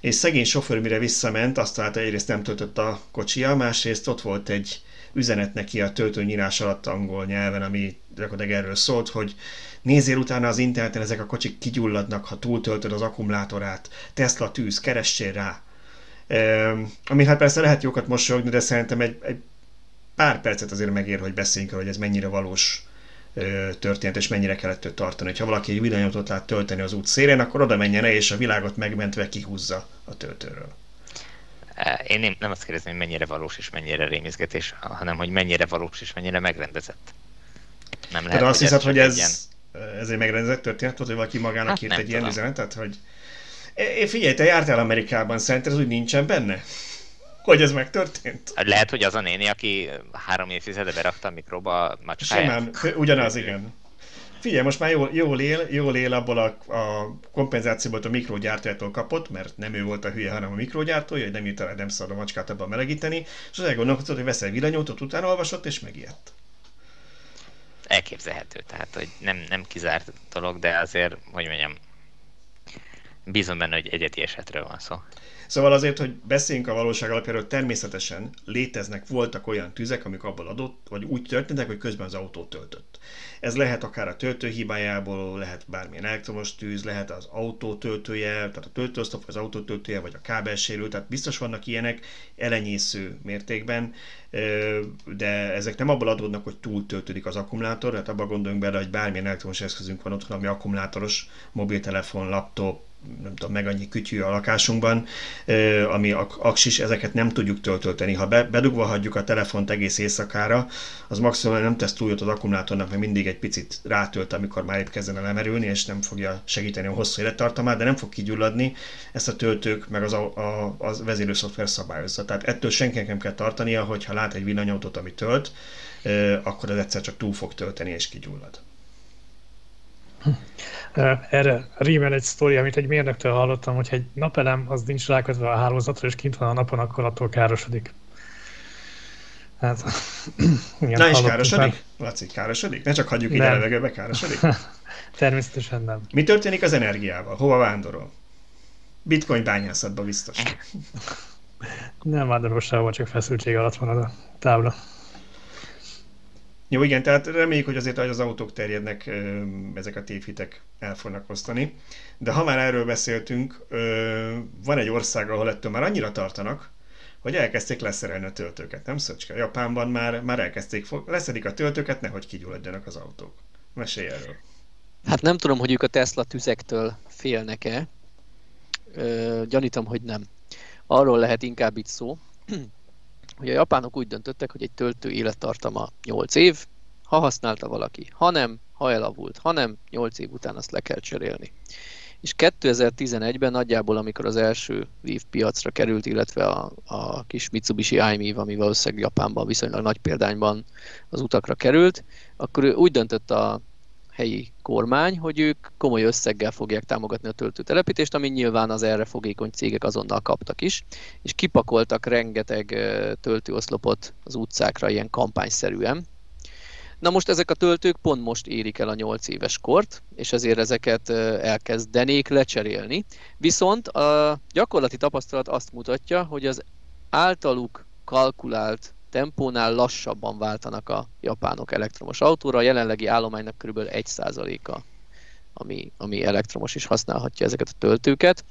és szegény sofőr mire visszament, azt találta, egyrészt nem töltött a kocsia, másrészt ott volt egy üzenet neki a töltőnyírás alatt angol nyelven, ami gyakorlatilag erről szólt, hogy Nézzél utána az interneten, ezek a kocsik kigyulladnak, ha túltöltöd az akkumulátorát. Tesla tűz, keressél rá. Ami hát persze lehet jókat mosolyogni, de szerintem egy, egy pár percet azért megér, hogy beszéljünk hogy ez mennyire valós történet, és mennyire kellett őt tartani. Ha valaki egy villanyautót lát tölteni az út szélén, akkor oda menjen és a világot megmentve kihúzza a töltőről. Én nem, nem azt kérdezem, hogy mennyire valós és mennyire rémizgetés, hanem hogy mennyire valós és mennyire megrendezett. Nem lehet, De azt hiszed, hogy ez, ez egy megrendezett történet volt, hogy valaki magának hát írt egy tudom. ilyen üzenetet, hogy én figyelj, te jártál Amerikában, szerinted ez úgy nincsen benne? Hogy ez megtörtént? Hát lehet, hogy az a néni, aki három évtizede berakta a mikróba a. Simán, ugyanaz, igen. Figyelj, most már jól, jól él, jól él abból a, a kompenzációból, a mikrogyártójától kapott, mert nem ő volt a hülye, hanem a mikrogyártója, hogy nem írta nem szabad a macskát abban melegíteni, és az elgondolkodott, hogy veszel villanyótot, utána olvasott, és megijedt elképzelhető, tehát hogy nem, nem kizárt dolog, de azért, hogy mondjam, bízom benne, hogy egyeti esetről van szó. Szóval azért, hogy beszéljünk a valóság alapjáról, természetesen léteznek, voltak olyan tüzek, amik abból adott, vagy úgy történtek, hogy közben az autó töltött. Ez lehet akár a töltő hibájából, lehet bármilyen elektromos tűz, lehet az autó töltője, tehát a töltőosztop, az autó töltője, vagy a kábelsérül, tehát biztos vannak ilyenek elenyésző mértékben, de ezek nem abból adódnak, hogy túl töltődik az akkumulátor, tehát abban gondoljunk bele, hogy bármilyen elektromos eszközünk van otthon, ami akkumulátoros, mobiltelefon, laptop, nem tudom, meg annyi kütyű a lakásunkban, ami aksis, ezeket nem tudjuk töltölteni. Ha bedugva hagyjuk a telefont egész éjszakára, az maximum nem tesz túl az akkumulátornak, mert mindig egy picit rátölt, amikor már épp kezdene lemerülni, és nem fogja segíteni a hosszú élettartamát, de nem fog kigyulladni. Ezt a töltők meg az, a, a, a vezérő szoftver szabályozza. Tehát ettől senkinek nem kell tartania, hogy ha lát egy villanyautót, ami tölt, akkor az egyszer csak túl fog tölteni és kigyullad. Erre rímel egy sztori, amit egy mérnöktől hallottam, hogy egy napelem az nincs rákötve a hálózatra, és kint van a napon, akkor attól károsodik. Hát, igen, Na és károsodik? Már. Laci, károsodik? Ne csak hagyjuk így a levegőbe, károsodik? Természetesen nem. Mi történik az energiával? Hova vándorol? Bitcoin bányászatba biztos. nem vándorol sehova, csak feszültség alatt van a tábla. Jó, igen, tehát reméljük, hogy azért, hogy az autók terjednek, ezek a tévhitek el fognak osztani. De ha már erről beszéltünk, van egy ország, ahol ettől már annyira tartanak, hogy elkezdték leszerelni a töltőket, nem Szöcske? Japánban már, már elkezdték, leszedik a töltőket, nehogy kigyulladjanak az autók. Mesélj erről. Hát nem tudom, hogy ők a Tesla tüzektől félnek-e. Ö, gyanítom, hogy nem. Arról lehet inkább itt szó, hogy a japánok úgy döntöttek, hogy egy töltő élettartama 8 év, ha használta valaki, ha nem, ha elavult, ha nem, 8 év után azt le kell cserélni. És 2011-ben nagyjából, amikor az első Leaf piacra került, illetve a, a kis Mitsubishi iMIV, ami valószínűleg Japánban viszonylag nagy példányban az utakra került, akkor ő úgy döntött a helyi kormány, hogy ők komoly összeggel fogják támogatni a töltőtelepítést, ami nyilván az erre fogékony cégek azonnal kaptak is, és kipakoltak rengeteg töltőoszlopot az utcákra ilyen kampányszerűen. Na most ezek a töltők pont most érik el a 8 éves kort, és ezért ezeket elkezdenék lecserélni. Viszont a gyakorlati tapasztalat azt mutatja, hogy az általuk kalkulált tempónál lassabban váltanak a japánok elektromos autóra. A jelenlegi állománynak kb. 1%-a, ami, ami elektromos is használhatja ezeket a töltőket.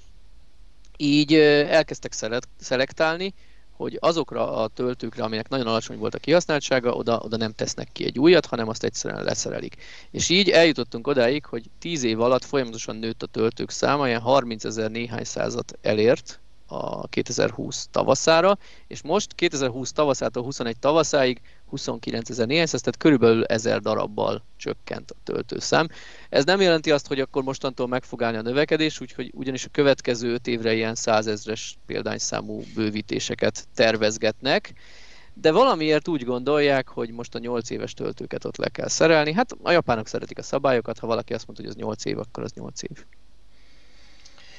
Így elkezdtek szelektálni, hogy azokra a töltőkre, aminek nagyon alacsony volt a kihasználtsága, oda, oda nem tesznek ki egy újat, hanem azt egyszerűen leszerelik. És így eljutottunk odáig, hogy 10 év alatt folyamatosan nőtt a töltők száma, ilyen 30 ezer néhány százat elért a 2020 tavaszára, és most 2020 tavaszától 21 tavaszáig 29 ezer néhány tehát körülbelül 1000 darabbal csökkent a töltőszám. Ez nem jelenti azt, hogy akkor mostantól meg fog állni a növekedés, úgyhogy ugyanis a következő 5 évre ilyen 100 ezres példányszámú bővítéseket tervezgetnek, de valamiért úgy gondolják, hogy most a 8 éves töltőket ott le kell szerelni. Hát a japánok szeretik a szabályokat, ha valaki azt mondta, hogy az 8 év, akkor az 8 év.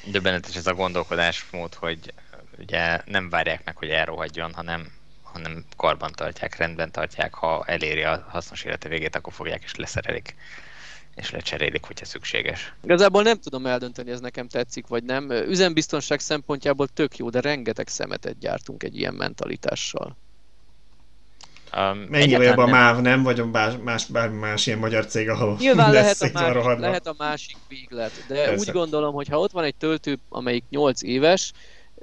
Döbbenetes ez a gondolkodásmód, hogy ugye nem várják meg, hogy elrohadjon, hanem hanem karban tartják, rendben tartják, ha eléri a hasznos élete végét, akkor fogják és leszerelik és lecserélik, hogyha szükséges. Igazából nem tudom eldönteni, ez nekem tetszik, vagy nem. Üzembiztonság szempontjából tök jó, de rengeteg szemetet gyártunk egy ilyen mentalitással. Um, Mennyi a MÁV, nem? Vagy más, más, bármi más ilyen magyar cég, ahol Nyilván lehet a, másik, lehet a másik véglet, de Persze. úgy gondolom, hogy ha ott van egy töltő, amelyik 8 éves,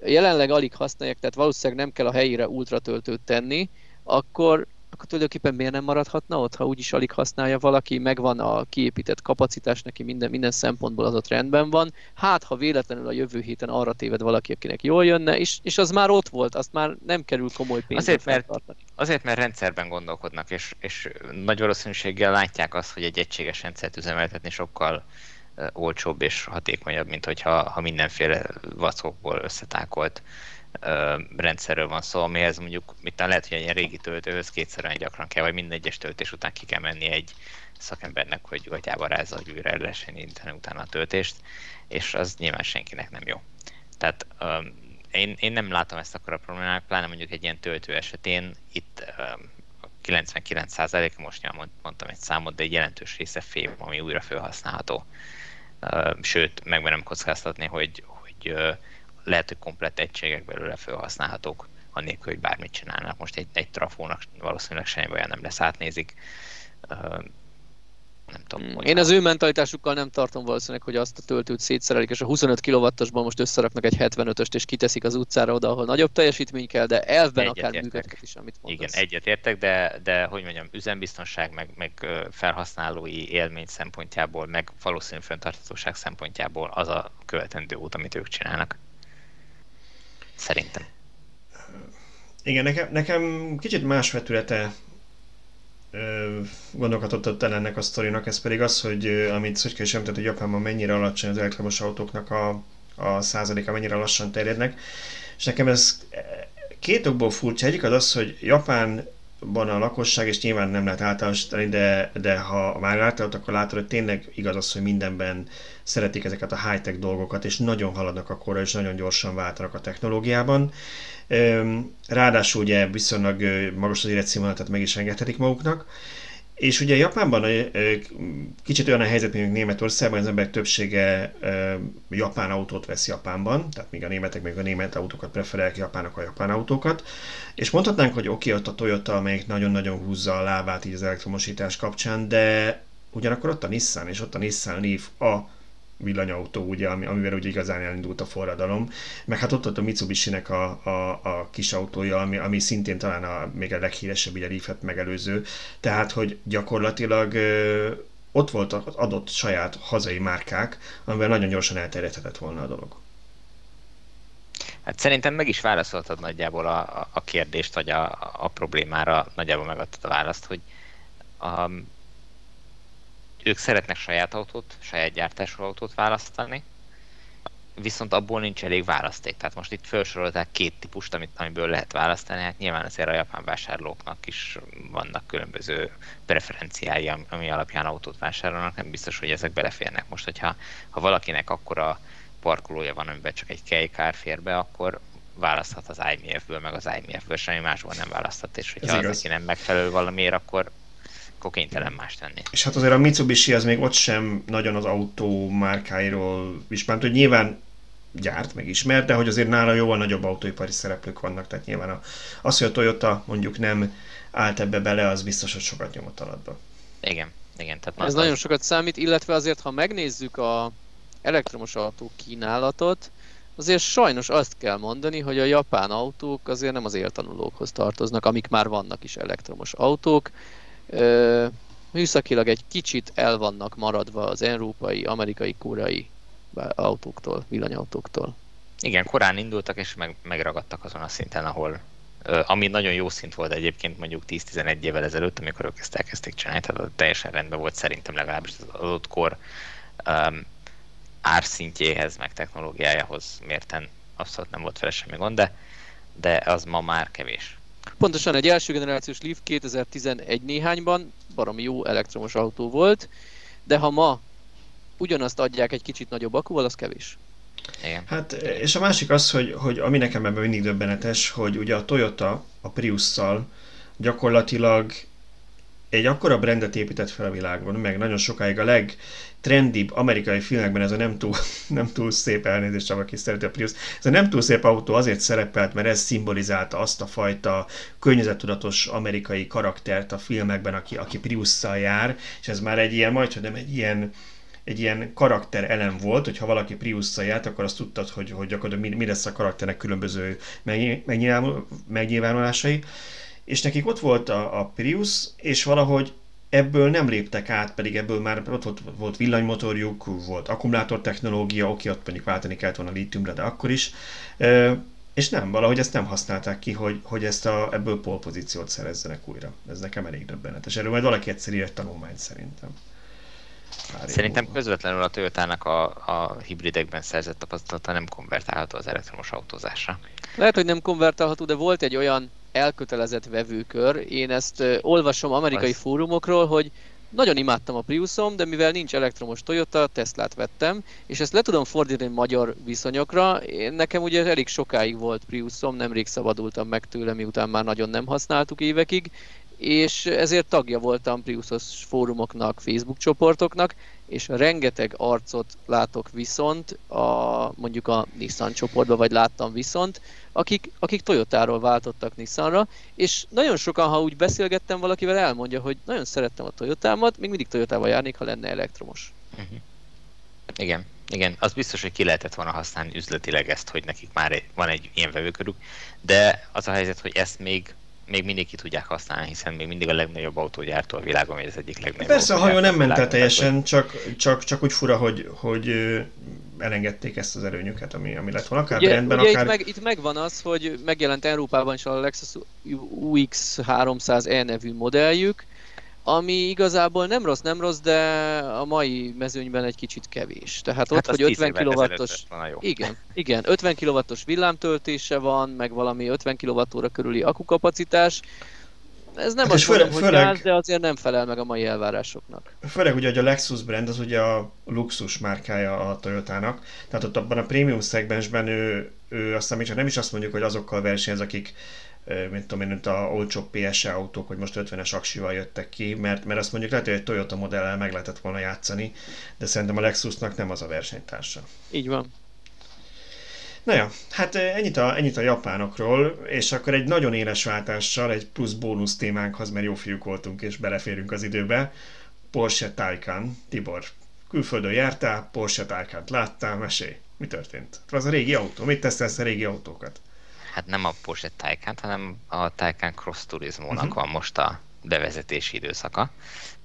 jelenleg alig használják, tehát valószínűleg nem kell a helyére ultratöltőt tenni, akkor, akkor tulajdonképpen miért nem maradhatna ott, ha úgyis alig használja valaki, megvan a kiépített kapacitás, neki minden, minden szempontból az ott rendben van. Hát, ha véletlenül a jövő héten arra téved valaki, akinek jól jönne, és, és az már ott volt, azt már nem kerül komoly pénzbe azért, mert, azért, mert rendszerben gondolkodnak, és, és nagy valószínűséggel látják azt, hogy egy egységes rendszert üzemeltetni sokkal olcsóbb és hatékonyabb, mint hogyha ha mindenféle vackokból összetákolt ö, rendszerről van szó, amihez mondjuk mit lehet, hogy egy régi töltőhöz kétszer olyan gyakran kell, vagy minden egyes töltés után ki kell menni egy szakembernek, hogy gatyába rázza, hogy újra lehessen indítani utána a töltést, és az nyilván senkinek nem jó. Tehát ö, én, én nem látom ezt akkor a problémát, pláne mondjuk egy ilyen töltő esetén itt ö, 99% most nyilván mondtam egy számot, de egy jelentős része fém, ami újra felhasználható sőt, megmerem kockáztatni, hogy, hogy lehet, hogy komplett egységek belőle felhasználhatók, annélkül, hogy bármit csinálnak. Most egy, egy trafónak valószínűleg semmi baj nem lesz, átnézik nem tudom. Hmm. Én az ő mentalitásukkal nem tartom valószínűleg, hogy azt a töltőt szétszerelik, és a 25 kW-osban most összeraknak egy 75-öst, és kiteszik az utcára oda, ahol nagyobb teljesítmény kell, de elvben egyet akár működhet is, amit mondasz. Igen, egyetértek, de, de hogy mondjam, üzembiztonság, meg, meg felhasználói élmény szempontjából, meg valószínű fenntarthatóság szempontjából az a követendő út, amit ők csinálnak. Szerintem. Igen, nekem, nekem kicsit más vetülete gondolkodott el ennek a sztorinak, ez pedig az, hogy amit Szöcske is említett, hogy Japánban mennyire alacsony az elektromos autóknak a, a százaléka, mennyire lassan terjednek. És nekem ez két okból furcsa. Egyik az az, hogy Japánban a lakosság, és nyilván nem lehet általánosítani, de, de ha már látod, akkor látod, hogy tényleg igaz az, hogy mindenben szeretik ezeket a high-tech dolgokat, és nagyon haladnak a korra, és nagyon gyorsan váltanak a technológiában. Ráadásul ugye viszonylag magas az életszínvonal, tehát meg is engedhetik maguknak. És ugye Japánban kicsit olyan a helyzet, mint Németországban, az emberek többsége japán autót vesz Japánban, tehát míg a németek még a német autókat preferálják, japánok a japán autókat. És mondhatnánk, hogy oké, okay, ott a Toyota, amelyik nagyon-nagyon húzza a lábát így az elektromosítás kapcsán, de ugyanakkor ott a Nissan, és ott a Nissan Leaf a villanyautó, ugye, amivel ugye igazán elindult a forradalom. Meg hát ott ott a Mitsubishi-nek a, a, a kis autója, ami, ami szintén talán a, még a leghíresebb, ugye Leaf-et megelőző. Tehát, hogy gyakorlatilag ö, ott volt az adott saját hazai márkák, amivel nagyon gyorsan elterjedhetett volna a dolog. Hát szerintem meg is válaszoltad nagyjából a, a kérdést, vagy a, a problémára nagyjából megadtad a választ, hogy a, ők szeretnek saját autót, saját gyártású autót választani, viszont abból nincs elég választék. Tehát most itt felsorolták két típust, amit, amiből lehet választani, hát nyilván azért a japán vásárlóknak is vannak különböző preferenciái, ami alapján autót vásárolnak, nem biztos, hogy ezek beleférnek. Most, hogyha ha valakinek akkora parkolója van, amiben csak egy kejkár fér be, akkor választhat az IMF-ből, meg az IMF-ből, semmi másból nem választhat, és hogyha az neki nem megfelelő valamiért, akkor akkor kénytelen más tenni. És hát azért a Mitsubishi az még ott sem nagyon az autó márkáiról ismert, hogy nyilván gyárt, meg ismert, de hogy azért nála jóval nagyobb autóipari szereplők vannak, tehát nyilván a, az, hogy a Toyota mondjuk nem állt ebbe bele, az biztos, hogy sokat nyomott alatba. Igen, igen. Tehát Ez az... nagyon sokat számít, illetve azért, ha megnézzük a elektromos autó kínálatot, azért sajnos azt kell mondani, hogy a japán autók azért nem az éltanulókhoz tartoznak, amik már vannak is elektromos autók. Műszakilag egy kicsit el vannak maradva az európai, amerikai, koreai autóktól, villanyautóktól. Igen, korán indultak és meg, megragadtak azon a szinten, ahol ami nagyon jó szint volt egyébként mondjuk 10-11 évvel ezelőtt, amikor ők ezt elkezdték csinálni, tehát teljesen rendben volt szerintem legalábbis az adott kor um, árszintjéhez, meg technológiájához mérten abszolút nem volt vele semmi gond, de, de az ma már kevés. Pontosan egy első generációs Leaf 2011 néhányban baromi jó elektromos autó volt, de ha ma ugyanazt adják egy kicsit nagyobb akúval, az kevés. Igen. Hát, és a másik az, hogy, hogy ami nekem ebben mindig döbbenetes, hogy ugye a Toyota a Prius-szal gyakorlatilag egy akkora brandet épített fel a világon, meg nagyon sokáig a legtrendibb amerikai filmekben ez a nem túl, nem túl szép elnézést, aki szereti a Prius, ez a nem túl szép autó azért szerepelt, mert ez szimbolizálta azt a fajta környezettudatos amerikai karaktert a filmekben, aki, aki Prius-szal jár, és ez már egy ilyen, majd, hogy nem egy ilyen egy ilyen karakter elem volt, hogyha valaki prius járt, akkor azt tudtad, hogy, hogy gyakorlatilag mi, mi lesz a karakternek különböző megnyilvánulásai. És nekik ott volt a, a Prius, és valahogy ebből nem léptek át, pedig ebből már ott volt, volt villanymotorjuk, volt akkumulátor technológia, oké, ott mondjuk váltani kellett volna lítiumra, de akkor is. E, és nem, valahogy ezt nem használták ki, hogy, hogy ezt a, ebből polpozíciót szerezzenek újra. Ez nekem elég döbbenetes. Erről majd valaki egyszer írt tanulmányt szerintem. Szerintem múlva. közvetlenül a Toyotának a, a hibridekben szerzett tapasztalata nem konvertálható az elektromos autózásra. Lehet, hogy nem konvertálható, de volt egy olyan elkötelezett vevőkör. Én ezt olvasom amerikai Az... fórumokról, hogy nagyon imádtam a Priusom, de mivel nincs elektromos Toyota, Teslát vettem, és ezt le tudom fordítani magyar viszonyokra. Én, nekem ugye elég sokáig volt Priusom, nemrég szabadultam meg tőle, miután már nagyon nem használtuk évekig, és ezért tagja voltam Priusos fórumoknak, Facebook csoportoknak, és rengeteg arcot látok viszont, a, mondjuk a Nissan csoportban, vagy láttam viszont, akik, akik Toyotáról váltottak Nissanra, és nagyon sokan, ha úgy beszélgettem valakivel, elmondja, hogy nagyon szerettem a Toyotámat, még mindig Toyotával járnék, ha lenne elektromos. Uh-huh. Igen, igen, az biztos, hogy ki lehetett volna használni üzletileg ezt, hogy nekik már van egy ilyen vevőkörük, de az a helyzet, hogy ezt még még mindig ki tudják használni, hiszen még mindig a legnagyobb autógyártó a világon, vagy az egyik legnagyobb Persze, a hajó nem ment el teljesen, csak, csak, csak úgy fura, hogy, hogy elengedték ezt az előnyöket, ami, ami lett volna, akár ugye, rendben, ugye akár... Itt, meg, itt megvan az, hogy megjelent Európában is a Lexus UX 300E nevű modelljük, ami igazából nem rossz, nem rossz, de a mai mezőnyben egy kicsit kevés. Tehát hát ott, hogy 50 kW-os... Igen, igen, 50 kW-os villámtöltése van, meg valami 50 kWh körüli akukapacitás. Ez nem hát azt mondom, hogy főleg, gáz, de azért nem felel meg a mai elvárásoknak. Főleg ugye, hogy a Lexus brand az ugye a luxus márkája a Toyotának, tehát ott abban a prémium szegmensben ő, ő még csak nem is azt mondjuk, hogy azokkal versenyez, akik mint tudom én, a olcsó PSE autók, hogy most 50-es aksival jöttek ki, mert, mert azt mondjuk lehet, hogy egy Toyota modellel meg lehetett volna játszani, de szerintem a Lexusnak nem az a versenytársa. Így van. Na ja, hát ennyit a, ennyit a japánokról, és akkor egy nagyon éles váltással, egy plusz bónusz témánkhoz, mert jó fiúk voltunk és beleférünk az időbe. Porsche Taycan. Tibor, külföldön jártál, Porsche Taycan-t láttál, mesélj, mi történt? Az a régi autó, mit tesztelsz a régi autókat? Hát nem a Porsche Taycan, hanem a Taycan Cross Turismo-nak uh-huh. van most a bevezetési időszaka.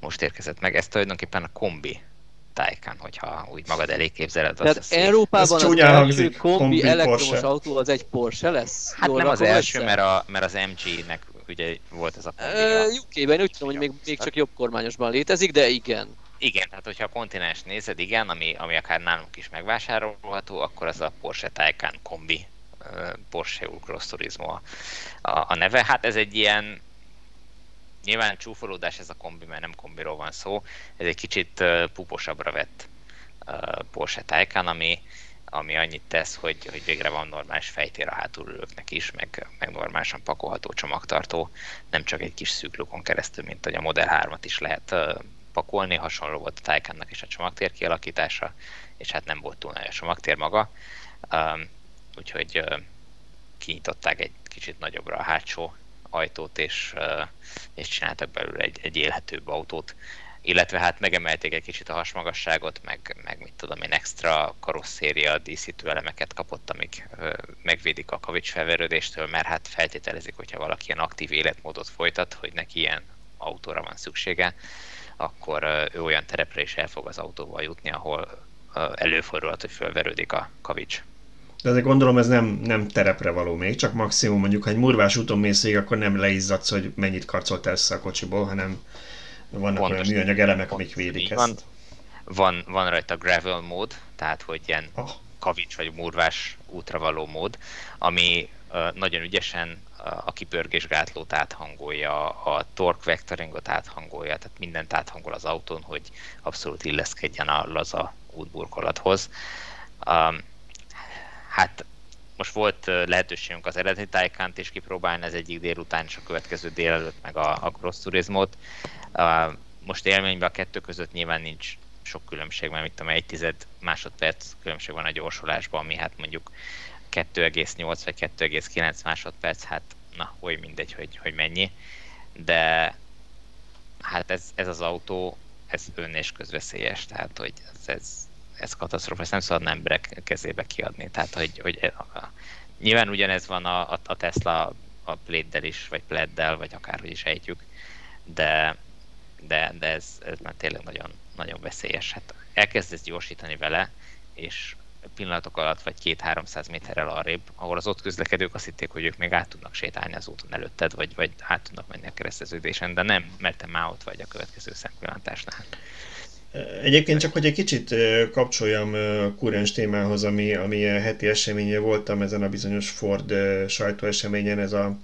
Most érkezett meg. Ez tulajdonképpen a kombi Taycan, hogyha úgy magad elé képzeled. Tehát az Európában az első hangzik, kombi, kombi elektromos Porsche. autó az egy Porsche lesz? Hát Jól nem az első, mert, a, mert az MG-nek ugye volt ez a kombi. UK-ben úgy tudom, hogy még, még csak jobb kormányosban létezik, de igen. Igen, tehát hogyha a kontinens nézed, igen, ami, ami akár nálunk is megvásárolható, akkor az a Porsche Taycan kombi Porsche Cross Turismo a, a, neve. Hát ez egy ilyen nyilván csúfolódás ez a kombi, mert nem kombiról van szó, ez egy kicsit puposabbra vett uh, Porsche Taycan, ami, ami annyit tesz, hogy, hogy végre van normális fejtér a hátulülőknek is, meg, meg normálisan pakolható csomagtartó, nem csak egy kis szűk keresztül, mint hogy a Model 3-at is lehet pakolni, hasonló volt a Taycannak is a csomagtér kialakítása, és hát nem volt túl nagy a csomagtér maga. Úgyhogy kinyitották egy kicsit nagyobbra a hátsó ajtót, és, és csináltak belőle egy, egy élhetőbb autót. illetve hát megemelték egy kicsit a hasmagasságot, meg, meg mit tudom én, extra karosszéria díszítő elemeket kapott, amik ö, megvédik a kavics felverődéstől, mert hát feltételezik, hogyha valaki ilyen aktív életmódot folytat, hogy neki ilyen autóra van szüksége, akkor ő olyan terepre is el fog az autóval jutni, ahol előfordulhat, hogy felverődik a kavics. De azért gondolom ez nem, nem terepre való még, csak maximum mondjuk, ha egy murvás úton mész végig, akkor nem leizzadsz, hogy mennyit karcoltál össze a kocsiból, hanem vannak Pontos. olyan műanyag elemek, amik védik ezt. Van, van, van rajta gravel mód, tehát hogy ilyen oh. kavics vagy murvás útra való mód, ami uh, nagyon ügyesen a kipörgésgátlót áthangolja, a torque vectoringot áthangolja, tehát mindent áthangol az autón, hogy abszolút illeszkedjen a laza útburkolathoz. Um, hát most volt lehetőségünk az eredeti tájkánt is kipróbálni, ez egyik délután és a következő délelőtt meg a, a cross turizmot. Most élményben a kettő között nyilván nincs sok különbség, mert mit tudom, egy tized másodperc különbség van a gyorsulásban, ami hát mondjuk 2,8 vagy 2,9 másodperc, hát na, oly mindegy, hogy, hogy mennyi. De hát ez, ez az autó, ez ön és közveszélyes, tehát hogy ez, ez, ez katasztrófa, ezt nem szabad emberek kezébe kiadni. Tehát, hogy, hogy e, a, nyilván ugyanez van a, a Tesla a pléddel is, vagy pleddel, vagy akárhogy is ejtjük, de, de, de ez, ez már tényleg nagyon, nagyon veszélyes. Hát elkezdesz gyorsítani vele, és pillanatok alatt vagy két-háromszáz méterrel arrébb, ahol az ott közlekedők azt hitték, hogy ők még át tudnak sétálni az úton előtted, vagy, vagy át tudnak menni a kereszteződésen, de nem, mert te már ott vagy a következő szempillantásnál. Egyébként csak, hogy egy kicsit kapcsoljam kurens témához, ami, ami heti eseménye voltam ezen a bizonyos Ford sajtóeseményen, ez a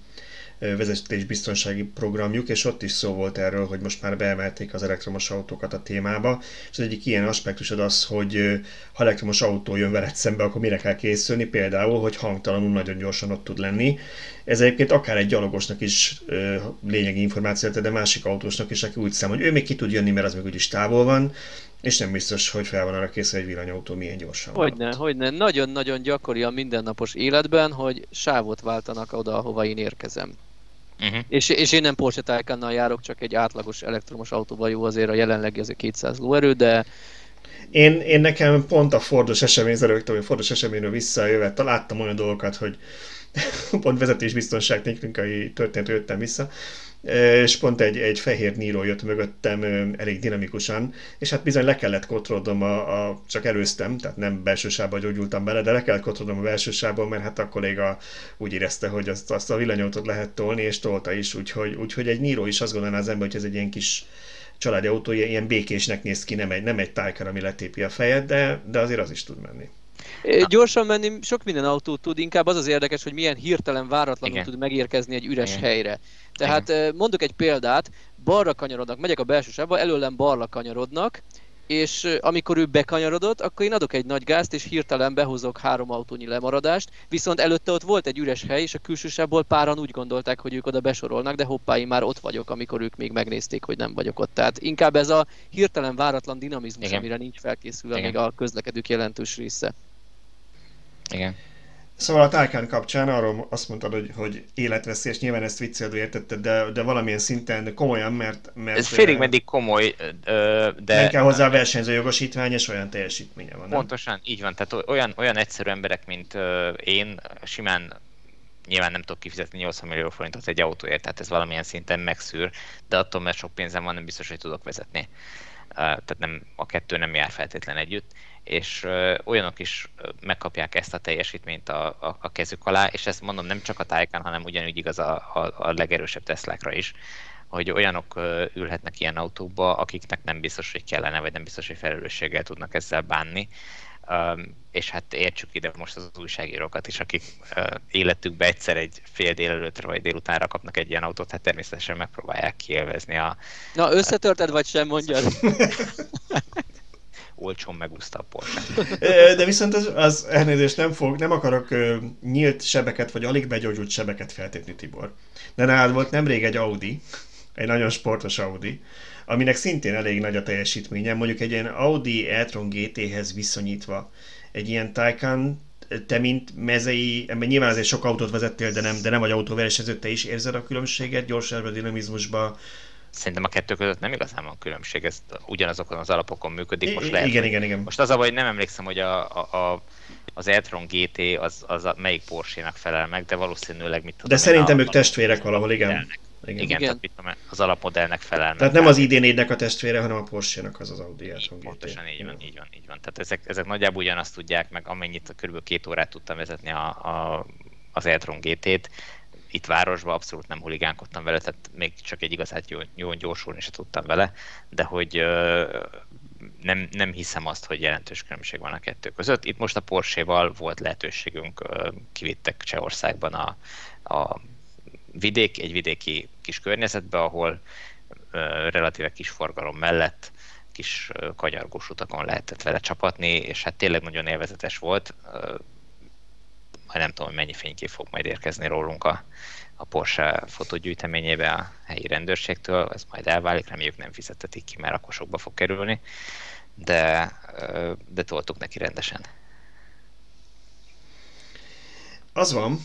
vezetésbiztonsági programjuk, és ott is szó volt erről, hogy most már beemelték az elektromos autókat a témába, és az egyik ilyen aspektusod az, hogy ha elektromos autó jön veled szembe, akkor mire kell készülni, például, hogy hangtalanul nagyon gyorsan ott tud lenni. Ez egyébként akár egy gyalogosnak is lényegi információ, de másik autósnak is, aki úgy szám, hogy ő még ki tud jönni, mert az még úgyis távol van, és nem biztos, hogy fel van arra kész, egy villanyautó milyen gyorsan Hogyne, hogyne. Nagyon-nagyon gyakori a mindennapos életben, hogy sávot váltanak oda, ahova én érkezem. Uh-huh. És, és én nem Porsche Taycannal járok, csak egy átlagos elektromos autóval jó azért a jelenlegi azért 200 lóerő, de én, én nekem pont a Fordos esemény, rögtön, hogy Fordos eseményről visszajövet, láttam olyan dolgokat, hogy pont vezetésbiztonság technikai történt jöttem vissza, és pont egy, egy fehér níró jött mögöttem elég dinamikusan, és hát bizony le kellett kotrodnom, a, a, csak előztem, tehát nem belső sávba gyógyultam bele, de le kellett kotrodnom a belső sávban, mert hát a kolléga úgy érezte, hogy azt, azt a villanyautót lehet tolni, és tolta is, úgyhogy, úgyhogy egy níró is azt gondolná az ember, hogy ez egy ilyen kis családi autó, ilyen békésnek néz ki, nem egy, nem egy tájkar, ami letépi a fejed, de, de azért az is tud menni. Gyorsan menni sok minden autó tud, inkább az az érdekes, hogy milyen hirtelen váratlanul Igen. tud megérkezni egy üres Igen. helyre. Tehát Igen. mondok egy példát, balra kanyarodnak, megyek a belső sávba, előlem balra kanyarodnak, és amikor ő bekanyarodott, akkor én adok egy nagy gázt, és hirtelen behozok három autónyi lemaradást, viszont előtte ott volt egy üres hely, és a külső sávból páran úgy gondolták, hogy ők oda besorolnak, de hoppá, én már ott vagyok, amikor ők még megnézték, hogy nem vagyok ott. Tehát inkább ez a hirtelen váratlan dinamizmus, Igen. amire nincs felkészülve Igen. még a közlekedők jelentős része. Igen. Szóval a Taycan kapcsán arról azt mondtad, hogy, hogy életveszélyes, nyilván ezt viccelődve értetted, de, de valamilyen szinten komolyan, mert... mert Ez félig meddig komoly, de... Nem kell hozzá versenyző jogosítvány, és olyan teljesítménye van, nem? Pontosan, így van. Tehát olyan, olyan egyszerű emberek, mint én, simán nyilván nem tudok kifizetni 80 millió forintot egy autóért, tehát ez valamilyen szinten megszűr, de attól, mert sok pénzem van, nem biztos, hogy tudok vezetni. Tehát nem, a kettő nem jár feltétlen együtt és olyanok is megkapják ezt a teljesítményt a, a, a kezük alá, és ezt mondom nem csak a Taycan, hanem ugyanúgy igaz a, a, a legerősebb Teslákra is, hogy olyanok ülhetnek ilyen autókba, akiknek nem biztos, hogy kellene, vagy nem biztos, hogy felelősséggel tudnak ezzel bánni. és hát értsük ide most az újságírókat is, akik életükbe egyszer egy fél délelőtre vagy délutánra kapnak egy ilyen autót, hát természetesen megpróbálják kielvezni a... Na, összetörted vagy sem, mondjad? olcsón megúszta a Porsche. De viszont az, az elnézést nem fog, nem akarok nyílt sebeket, vagy alig begyógyult sebeket feltépni, Tibor. De nálad volt nemrég egy Audi, egy nagyon sportos Audi, aminek szintén elég nagy a teljesítménye, mondjuk egy ilyen Audi e-tron GT-hez viszonyítva. Egy ilyen Taycan, te mint mezei, ember nyilván azért sok autót vezettél, de nem, de nem vagy autóversenyző, te is érzed a különbséget gyorságban, dinamizmusban, szerintem a kettő között nem igazán van különbség, ez ugyanazokon az alapokon működik. Most lehet, igen, igen, igen. Most az a baj, hogy nem emlékszem, hogy a, a, a az e-tron GT az, az a, melyik Porsche-nak felel meg, de valószínűleg mit tudom De szerintem ők testvérek valahol, igen. Igen, igen, igen. Tehát mit tudom, az alapmodellnek felel meg. Tehát nem az ID4-nek a testvére, hanem a Porsche-nak az az Audi e-tron GT. Pontosan így van, így van, így van. Tehát ezek, ezek nagyjából ugyanazt tudják, meg amennyit kb. két órát tudtam vezetni a, a, az e-tron GT-t, itt városban abszolút nem huligánkodtam vele, tehát még csak egy igazát jó, jó gyorsulni se tudtam vele, de hogy ö, nem, nem hiszem azt, hogy jelentős különbség van a kettő között. Itt most a Porsche-val volt lehetőségünk, ö, kivittek Csehországban a, a vidék, egy vidéki kis környezetbe, ahol ö, relatíve kis forgalom mellett kis kanyargós utakon lehetett vele csapatni, és hát tényleg nagyon élvezetes volt majd nem tudom, mennyi fénykép fog majd érkezni rólunk a, a Porsche fotógyűjteményébe a helyi rendőrségtől, ez majd elválik, reméljük nem fizetetik ki, mert akkor sokba fog kerülni, de, de toltuk neki rendesen. Az van,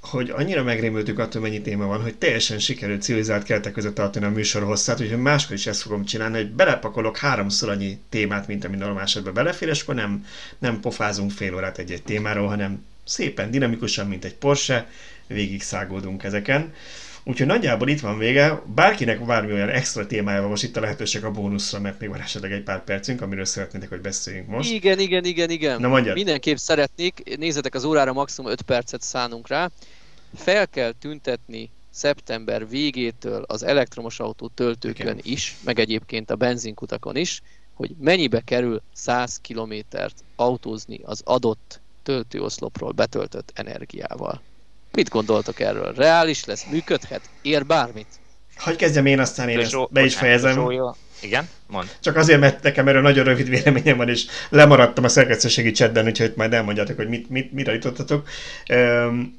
hogy annyira megrémültük attól, mennyi téma van, hogy teljesen sikerült civilizált keretek között tartani a műsor hosszát, úgyhogy máskor is ezt fogom csinálni, hogy belepakolok háromszor annyi témát, mint ami normális esetben belefér, és akkor nem, nem pofázunk fél órát egy-egy témáról, hanem szépen dinamikusan, mint egy Porsche, végig szágódunk ezeken. Úgyhogy nagyjából itt van vége. Bárkinek bármi olyan extra témája van, most itt a lehetőség a bónuszra, mert még van esetleg egy pár percünk, amiről szeretnétek, hogy beszéljünk most. Igen, igen, igen, igen. Na mondjad. Mindenképp szeretnék, nézzetek az órára, maximum 5 percet szánunk rá. Fel kell tüntetni szeptember végétől az elektromos autó töltőkön igen. is, meg egyébként a benzinkutakon is, hogy mennyibe kerül 100 kilométert autózni az adott töltőoszlopról betöltött energiával. Mit gondoltok erről? Reális lesz? Működhet? Ér bármit? Hogy kezdjem én, aztán én ezt be is fejezem. Igen, mond. Csak azért, mert nekem erről nagyon rövid véleményem van, és lemaradtam a szerkesztőségi chatben, úgyhogy majd elmondjátok, hogy mit, mit, mire jutottatok.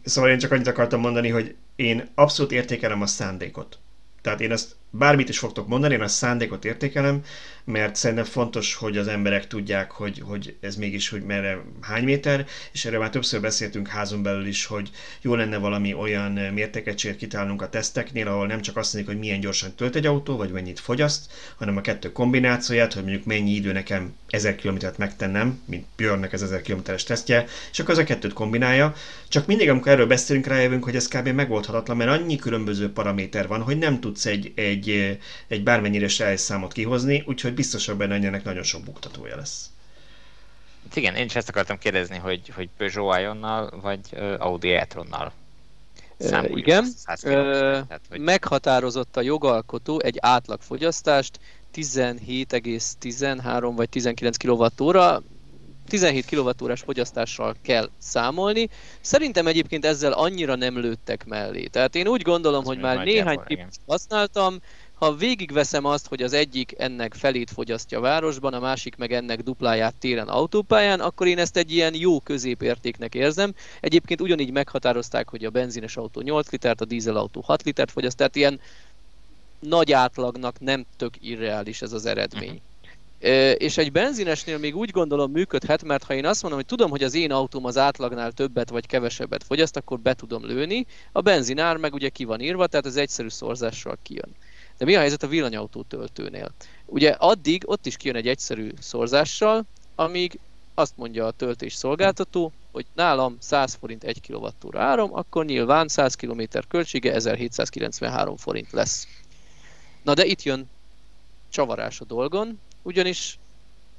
Szóval én csak annyit akartam mondani, hogy én abszolút értékelem a szándékot. Tehát én ezt bármit is fogtok mondani, én a szándékot értékelem, mert szerintem fontos, hogy az emberek tudják, hogy, hogy ez mégis, hogy merre hány méter, és erről már többször beszéltünk házon belül is, hogy jó lenne valami olyan mértékegységet kitálnunk a teszteknél, ahol nem csak azt mondjuk, hogy milyen gyorsan tölt egy autó, vagy mennyit fogyaszt, hanem a kettő kombinációját, hogy mondjuk mennyi idő nekem 1000 kilométert megtennem, mint Björnnek ez 1000 kilométeres tesztje, és akkor az a kettőt kombinálja. Csak mindig, amikor erről beszélünk, rájövünk, hogy ez kb. megoldhatatlan, mert annyi különböző paraméter van, hogy nem tudsz egy, egy, egy bármennyire se számot kihozni, úgyhogy biztosak benne, hogy ennek nagyon sok buktatója lesz. Hát igen, én is ezt akartam kérdezni, hogy, hogy Peugeot Ionnal vagy Audi e-tronnal Számoljuk igen, tehát, hogy... meghatározott a jogalkotó egy átlagfogyasztást 17,13 vagy 19 kWh, 17 kWh fogyasztással kell számolni. Szerintem egyébként ezzel annyira nem lőttek mellé. Tehát én úgy gondolom, Ez hogy már néhány típust használtam, ha végigveszem azt, hogy az egyik ennek felét fogyasztja a városban, a másik meg ennek dupláját téren autópályán, akkor én ezt egy ilyen jó középértéknek érzem. Egyébként ugyanígy meghatározták, hogy a benzines autó 8 litert, a dízelautó 6 litert fogyaszt, tehát ilyen nagy átlagnak nem tök irreális ez az eredmény. Uh-huh. És egy benzinesnél még úgy gondolom működhet, mert ha én azt mondom, hogy tudom, hogy az én autóm az átlagnál többet vagy kevesebbet fogyaszt, akkor be tudom lőni. A benzinár meg ugye ki van írva, tehát az egyszerű szorzással kijön. De mi a helyzet a villanyautó töltőnél? Ugye addig ott is kijön egy egyszerű szorzással, amíg azt mondja a töltés szolgáltató, hogy nálam 100 forint 1 kWh áram, akkor nyilván 100 km költsége 1793 forint lesz. Na de itt jön csavarás a dolgon, ugyanis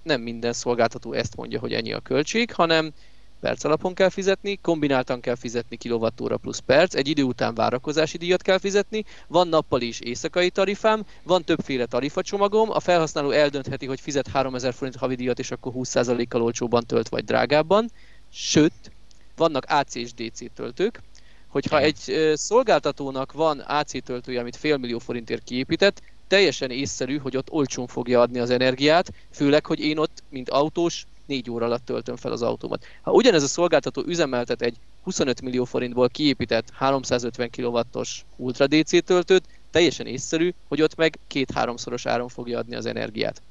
nem minden szolgáltató ezt mondja, hogy ennyi a költség, hanem perc alapon kell fizetni, kombináltan kell fizetni kilovattóra plusz perc, egy idő után várakozási díjat kell fizetni, van nappali és éjszakai tarifám, van többféle tarifacsomagom, a felhasználó eldöntheti, hogy fizet 3000 forint havi díjat, és akkor 20%-kal olcsóban tölt, vagy drágábban, sőt, vannak AC és DC töltők, hogyha egy szolgáltatónak van AC töltője, amit fél millió forintért kiépített, teljesen észszerű, hogy ott olcsón fogja adni az energiát, főleg, hogy én ott, mint autós, négy óra alatt töltöm fel az autómat. Ha ugyanez a szolgáltató üzemeltet egy 25 millió forintból kiépített 350 kW-os Ultra DC töltőt, teljesen észszerű, hogy ott meg két-háromszoros áron fogja adni az energiát.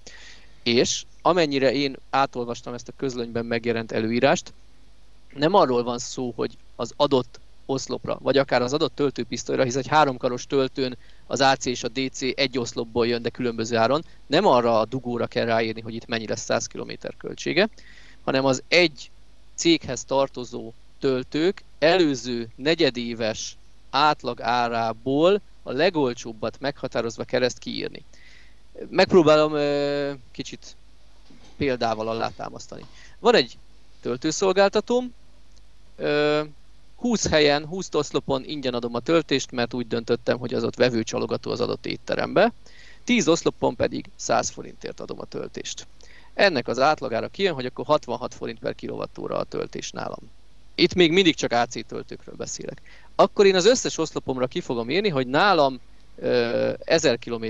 És amennyire én átolvastam ezt a közlönyben megjelent előírást, nem arról van szó, hogy az adott oszlopra, vagy akár az adott töltőpisztolyra, hisz egy háromkaros töltőn az AC és a DC egy oszlopból jön, de különböző áron. Nem arra a dugóra kell ráírni, hogy itt mennyi lesz 100 km költsége, hanem az egy céghez tartozó töltők előző negyedéves átlag árából a legolcsóbbat meghatározva kell kiírni. Megpróbálom kicsit példával alátámasztani. Van egy töltőszolgáltatóm, 20 helyen, 20 oszlopon ingyen adom a töltést, mert úgy döntöttem, hogy az ott vevőcsalogató az adott étterembe. 10 oszlopon pedig 100 forintért adom a töltést. Ennek az átlagára kijön, hogy akkor 66 forint per kilovattóra a töltés nálam. Itt még mindig csak AC töltőkről beszélek. Akkor én az összes oszlopomra ki fogom írni, hogy nálam 1000 km,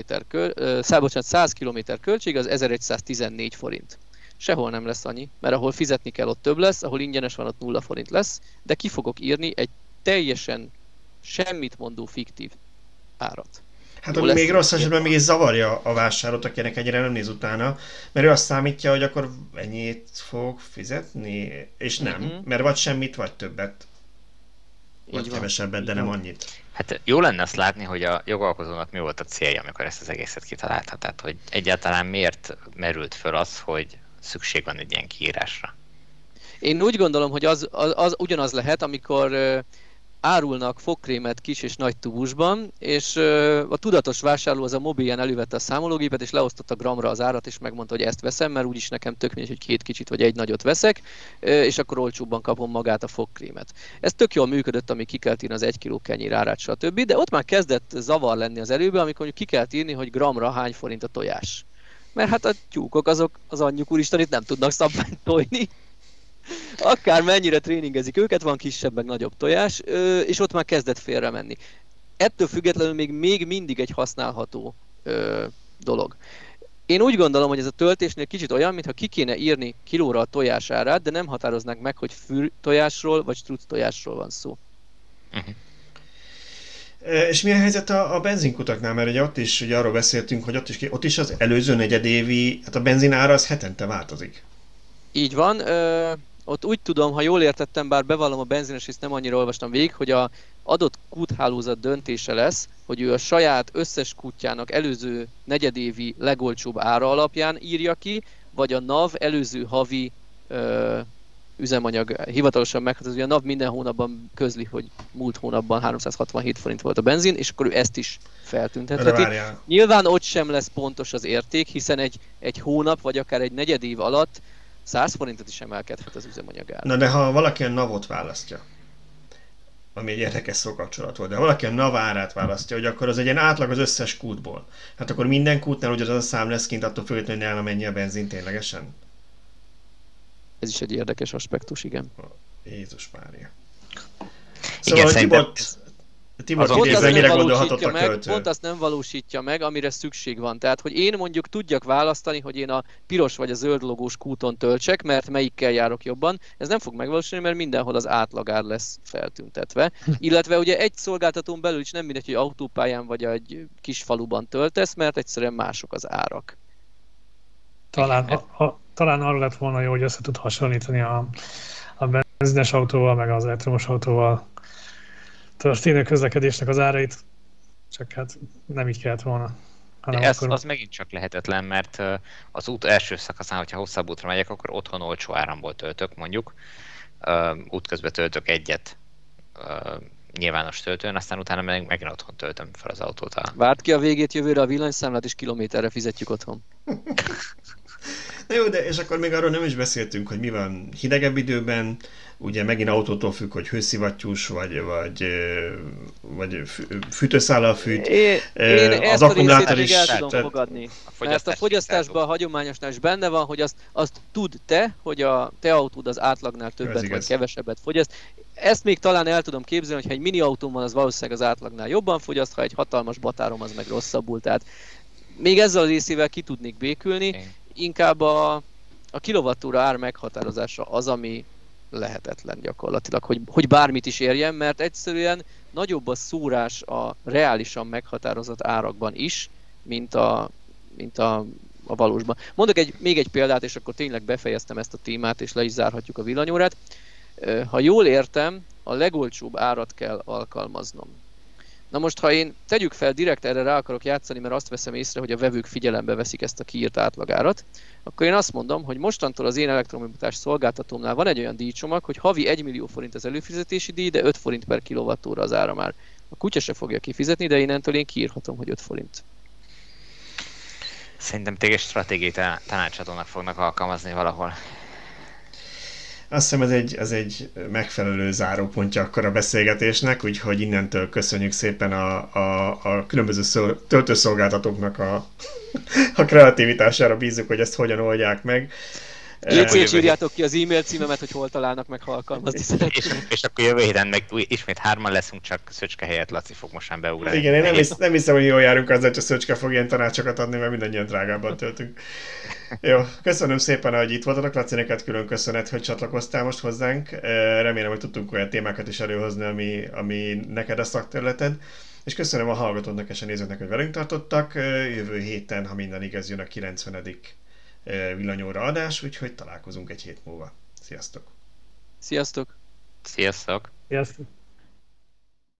100 km költség az 1114 forint sehol nem lesz annyi, mert ahol fizetni kell, ott több lesz, ahol ingyenes van, ott nulla forint lesz, de ki fogok írni egy teljesen semmit mondó fiktív árat. Hát ami még rossz esetben még zavarja a vásárot, akinek ennyire nem néz utána, mert ő azt számítja, hogy akkor ennyit fog fizetni, és nem, uh-huh. mert vagy semmit, vagy többet. Vagy Így kevesebbet, van. de nem annyit. Hát jó lenne azt látni, hogy a jogalkozónak mi volt a célja, amikor ezt az egészet kitalálta. Tehát, hogy egyáltalán miért merült föl az, hogy szükség van egy ilyen kiírásra. Én úgy gondolom, hogy az, az, az ugyanaz lehet, amikor árulnak fogkrémet kis és nagy tubusban, és a tudatos vásárló az a mobilján elővette a számológépet, és leosztotta gramra az árat, és megmondta, hogy ezt veszem, mert úgyis nekem tök mindegy, hogy két kicsit vagy egy nagyot veszek, és akkor olcsóbban kapom magát a fogkrémet. Ez tök jól működött, ami ki kell írni az egy kiló kenyér árát, stb. De ott már kezdett zavar lenni az előbe, amikor ki kell írni, hogy gramra hány forint a tojás mert hát a tyúkok azok az anyjuk úristen itt nem tudnak szabványt tojni. Akár mennyire tréningezik őket, van kisebb meg nagyobb tojás, és ott már kezdett félre menni. Ettől függetlenül még, még mindig egy használható dolog. Én úgy gondolom, hogy ez a töltésnél kicsit olyan, mintha ki kéne írni kilóra a tojás árát, de nem határoznák meg, hogy fű tojásról vagy struc tojásról van szó. Uh-huh. És mi a helyzet a, a benzinkutaknál? Mert ugye ott is ugye arról beszéltünk, hogy ott is, ott is az előző negyedévi, hát a benzinára az hetente változik. Így van. Ö, ott úgy tudom, ha jól értettem, bár bevallom a benzines, és nem annyira olvastam végig, hogy a adott kúthálózat döntése lesz, hogy ő a saját összes kútjának előző negyedévi legolcsóbb ára alapján írja ki, vagy a NAV előző havi ö, üzemanyag hivatalosan meghatározó, a NAV minden hónapban közli, hogy múlt hónapban 367 forint volt a benzin, és akkor ő ezt is feltüntetheti. Nyilván ott sem lesz pontos az érték, hiszen egy, egy hónap, vagy akár egy negyed év alatt 100 forintot is emelkedhet az üzemanyag ára. Na de ha valaki a NAV-ot választja, ami egy érdekes szókapcsolat volt, de ha valaki a NAV árát választja, hogy akkor az egy ilyen átlag az összes kútból. Hát akkor minden kútnál ugyanaz a szám lesz kint, attól függetlenül, hogy mennyi a benzin ténylegesen? Ez is egy érdekes aspektus, igen. Jézus Mária. Szóval igen, Tibor, Tibor pont idézve, mire gondolhatott a költő? Pont azt nem valósítja meg, amire szükség van. Tehát, hogy én mondjuk tudjak választani, hogy én a piros vagy a zöld logós kúton töltsek, mert melyikkel járok jobban. Ez nem fog megvalósulni, mert mindenhol az átlagár lesz feltüntetve. Illetve ugye egy szolgáltatón belül is nem mindegy, hogy autópályán vagy egy kis faluban töltesz, mert egyszerűen mások az árak. Talán, ha, ha, talán arra lett volna jó, hogy össze tud hasonlítani a, a benzines autóval, meg az elektromos autóval történő közlekedésnek az árait, csak hát nem így kellett volna. Hanem ez, akkor... az megint csak lehetetlen, mert az út első szakaszán, hogyha hosszabb útra megyek, akkor otthon olcsó áramból töltök, mondjuk. Útközben töltök egyet nyilvános töltőn, aztán utána meg megint otthon töltöm fel az autót. Várt ki a végét jövőre a villanyszámlát, és kilométerre fizetjük otthon. Na jó, de és akkor még arról nem is beszéltünk, hogy mi van hidegebb időben, ugye megint autótól függ, hogy hőszivattyús, vagy, vagy, vagy fűtőszállal fűt. Én, én az akkumulátor is... El tudom tehát, fogadni. A mert a fogyasztásban a hagyományosnál is benne van, hogy azt, azt tud te, hogy a te autód az átlagnál többet vagy kevesebbet fogyaszt. Ezt még talán el tudom képzelni, hogy ha egy mini autóm van, az valószínűleg az átlagnál jobban fogyaszt, ha egy hatalmas batárom, az meg rosszabbul. Tehát még ezzel a részével ki tudnék békülni. Én inkább a, a kilovattúra ár meghatározása az, ami lehetetlen gyakorlatilag, hogy, hogy bármit is érjen, mert egyszerűen nagyobb a szúrás a reálisan meghatározott árakban is, mint a, mint a, a valósban. Mondok egy, még egy példát, és akkor tényleg befejeztem ezt a témát, és le is zárhatjuk a villanyórát. Ha jól értem, a legolcsóbb árat kell alkalmaznom. Na most, ha én tegyük fel, direkt erre rá akarok játszani, mert azt veszem észre, hogy a vevők figyelembe veszik ezt a kiírt átlagárat, akkor én azt mondom, hogy mostantól az én elektromobilitás szolgáltatómnál van egy olyan díjcsomag, hogy havi 1 millió forint az előfizetési díj, de 5 forint per kilovattóra az ára már. A kutya se fogja kifizetni, de innentől én kiírhatom, hogy 5 forint. Szerintem téged stratégiai tanácsadónak fognak alkalmazni valahol. Azt hiszem ez egy, ez egy megfelelő zárópontja akkor a beszélgetésnek, úgyhogy innentől köszönjük szépen a, a, a különböző szol, töltőszolgáltatóknak a, a kreativitására bízunk, hogy ezt hogyan oldják meg. Légy írjátok ki az e-mail címemet, hogy hol találnak meg, ha alkalmazni és, és, akkor jövő héten meg ismét hárman leszünk, csak Szöcske helyett Laci fog most beugrani. Igen, én nem, hisz, nem hiszem, hogy jól járunk azzal, hogy a Szöcske fog ilyen tanácsokat adni, mert mindannyian drágábban töltünk. Jó, köszönöm szépen, hogy itt voltatok. Laci, neked külön köszönet, hogy csatlakoztál most hozzánk. Remélem, hogy tudtunk olyan témákat is előhozni, ami, ami neked a szakterületed. És köszönöm a hallgatóknak és a nézőknek, hogy velünk tartottak. Jövő héten, ha minden igaz, jön a 90 villanyóra adás, úgyhogy találkozunk egy hét múlva. Sziasztok! Sziasztok! Sziasztok! Sziasztok!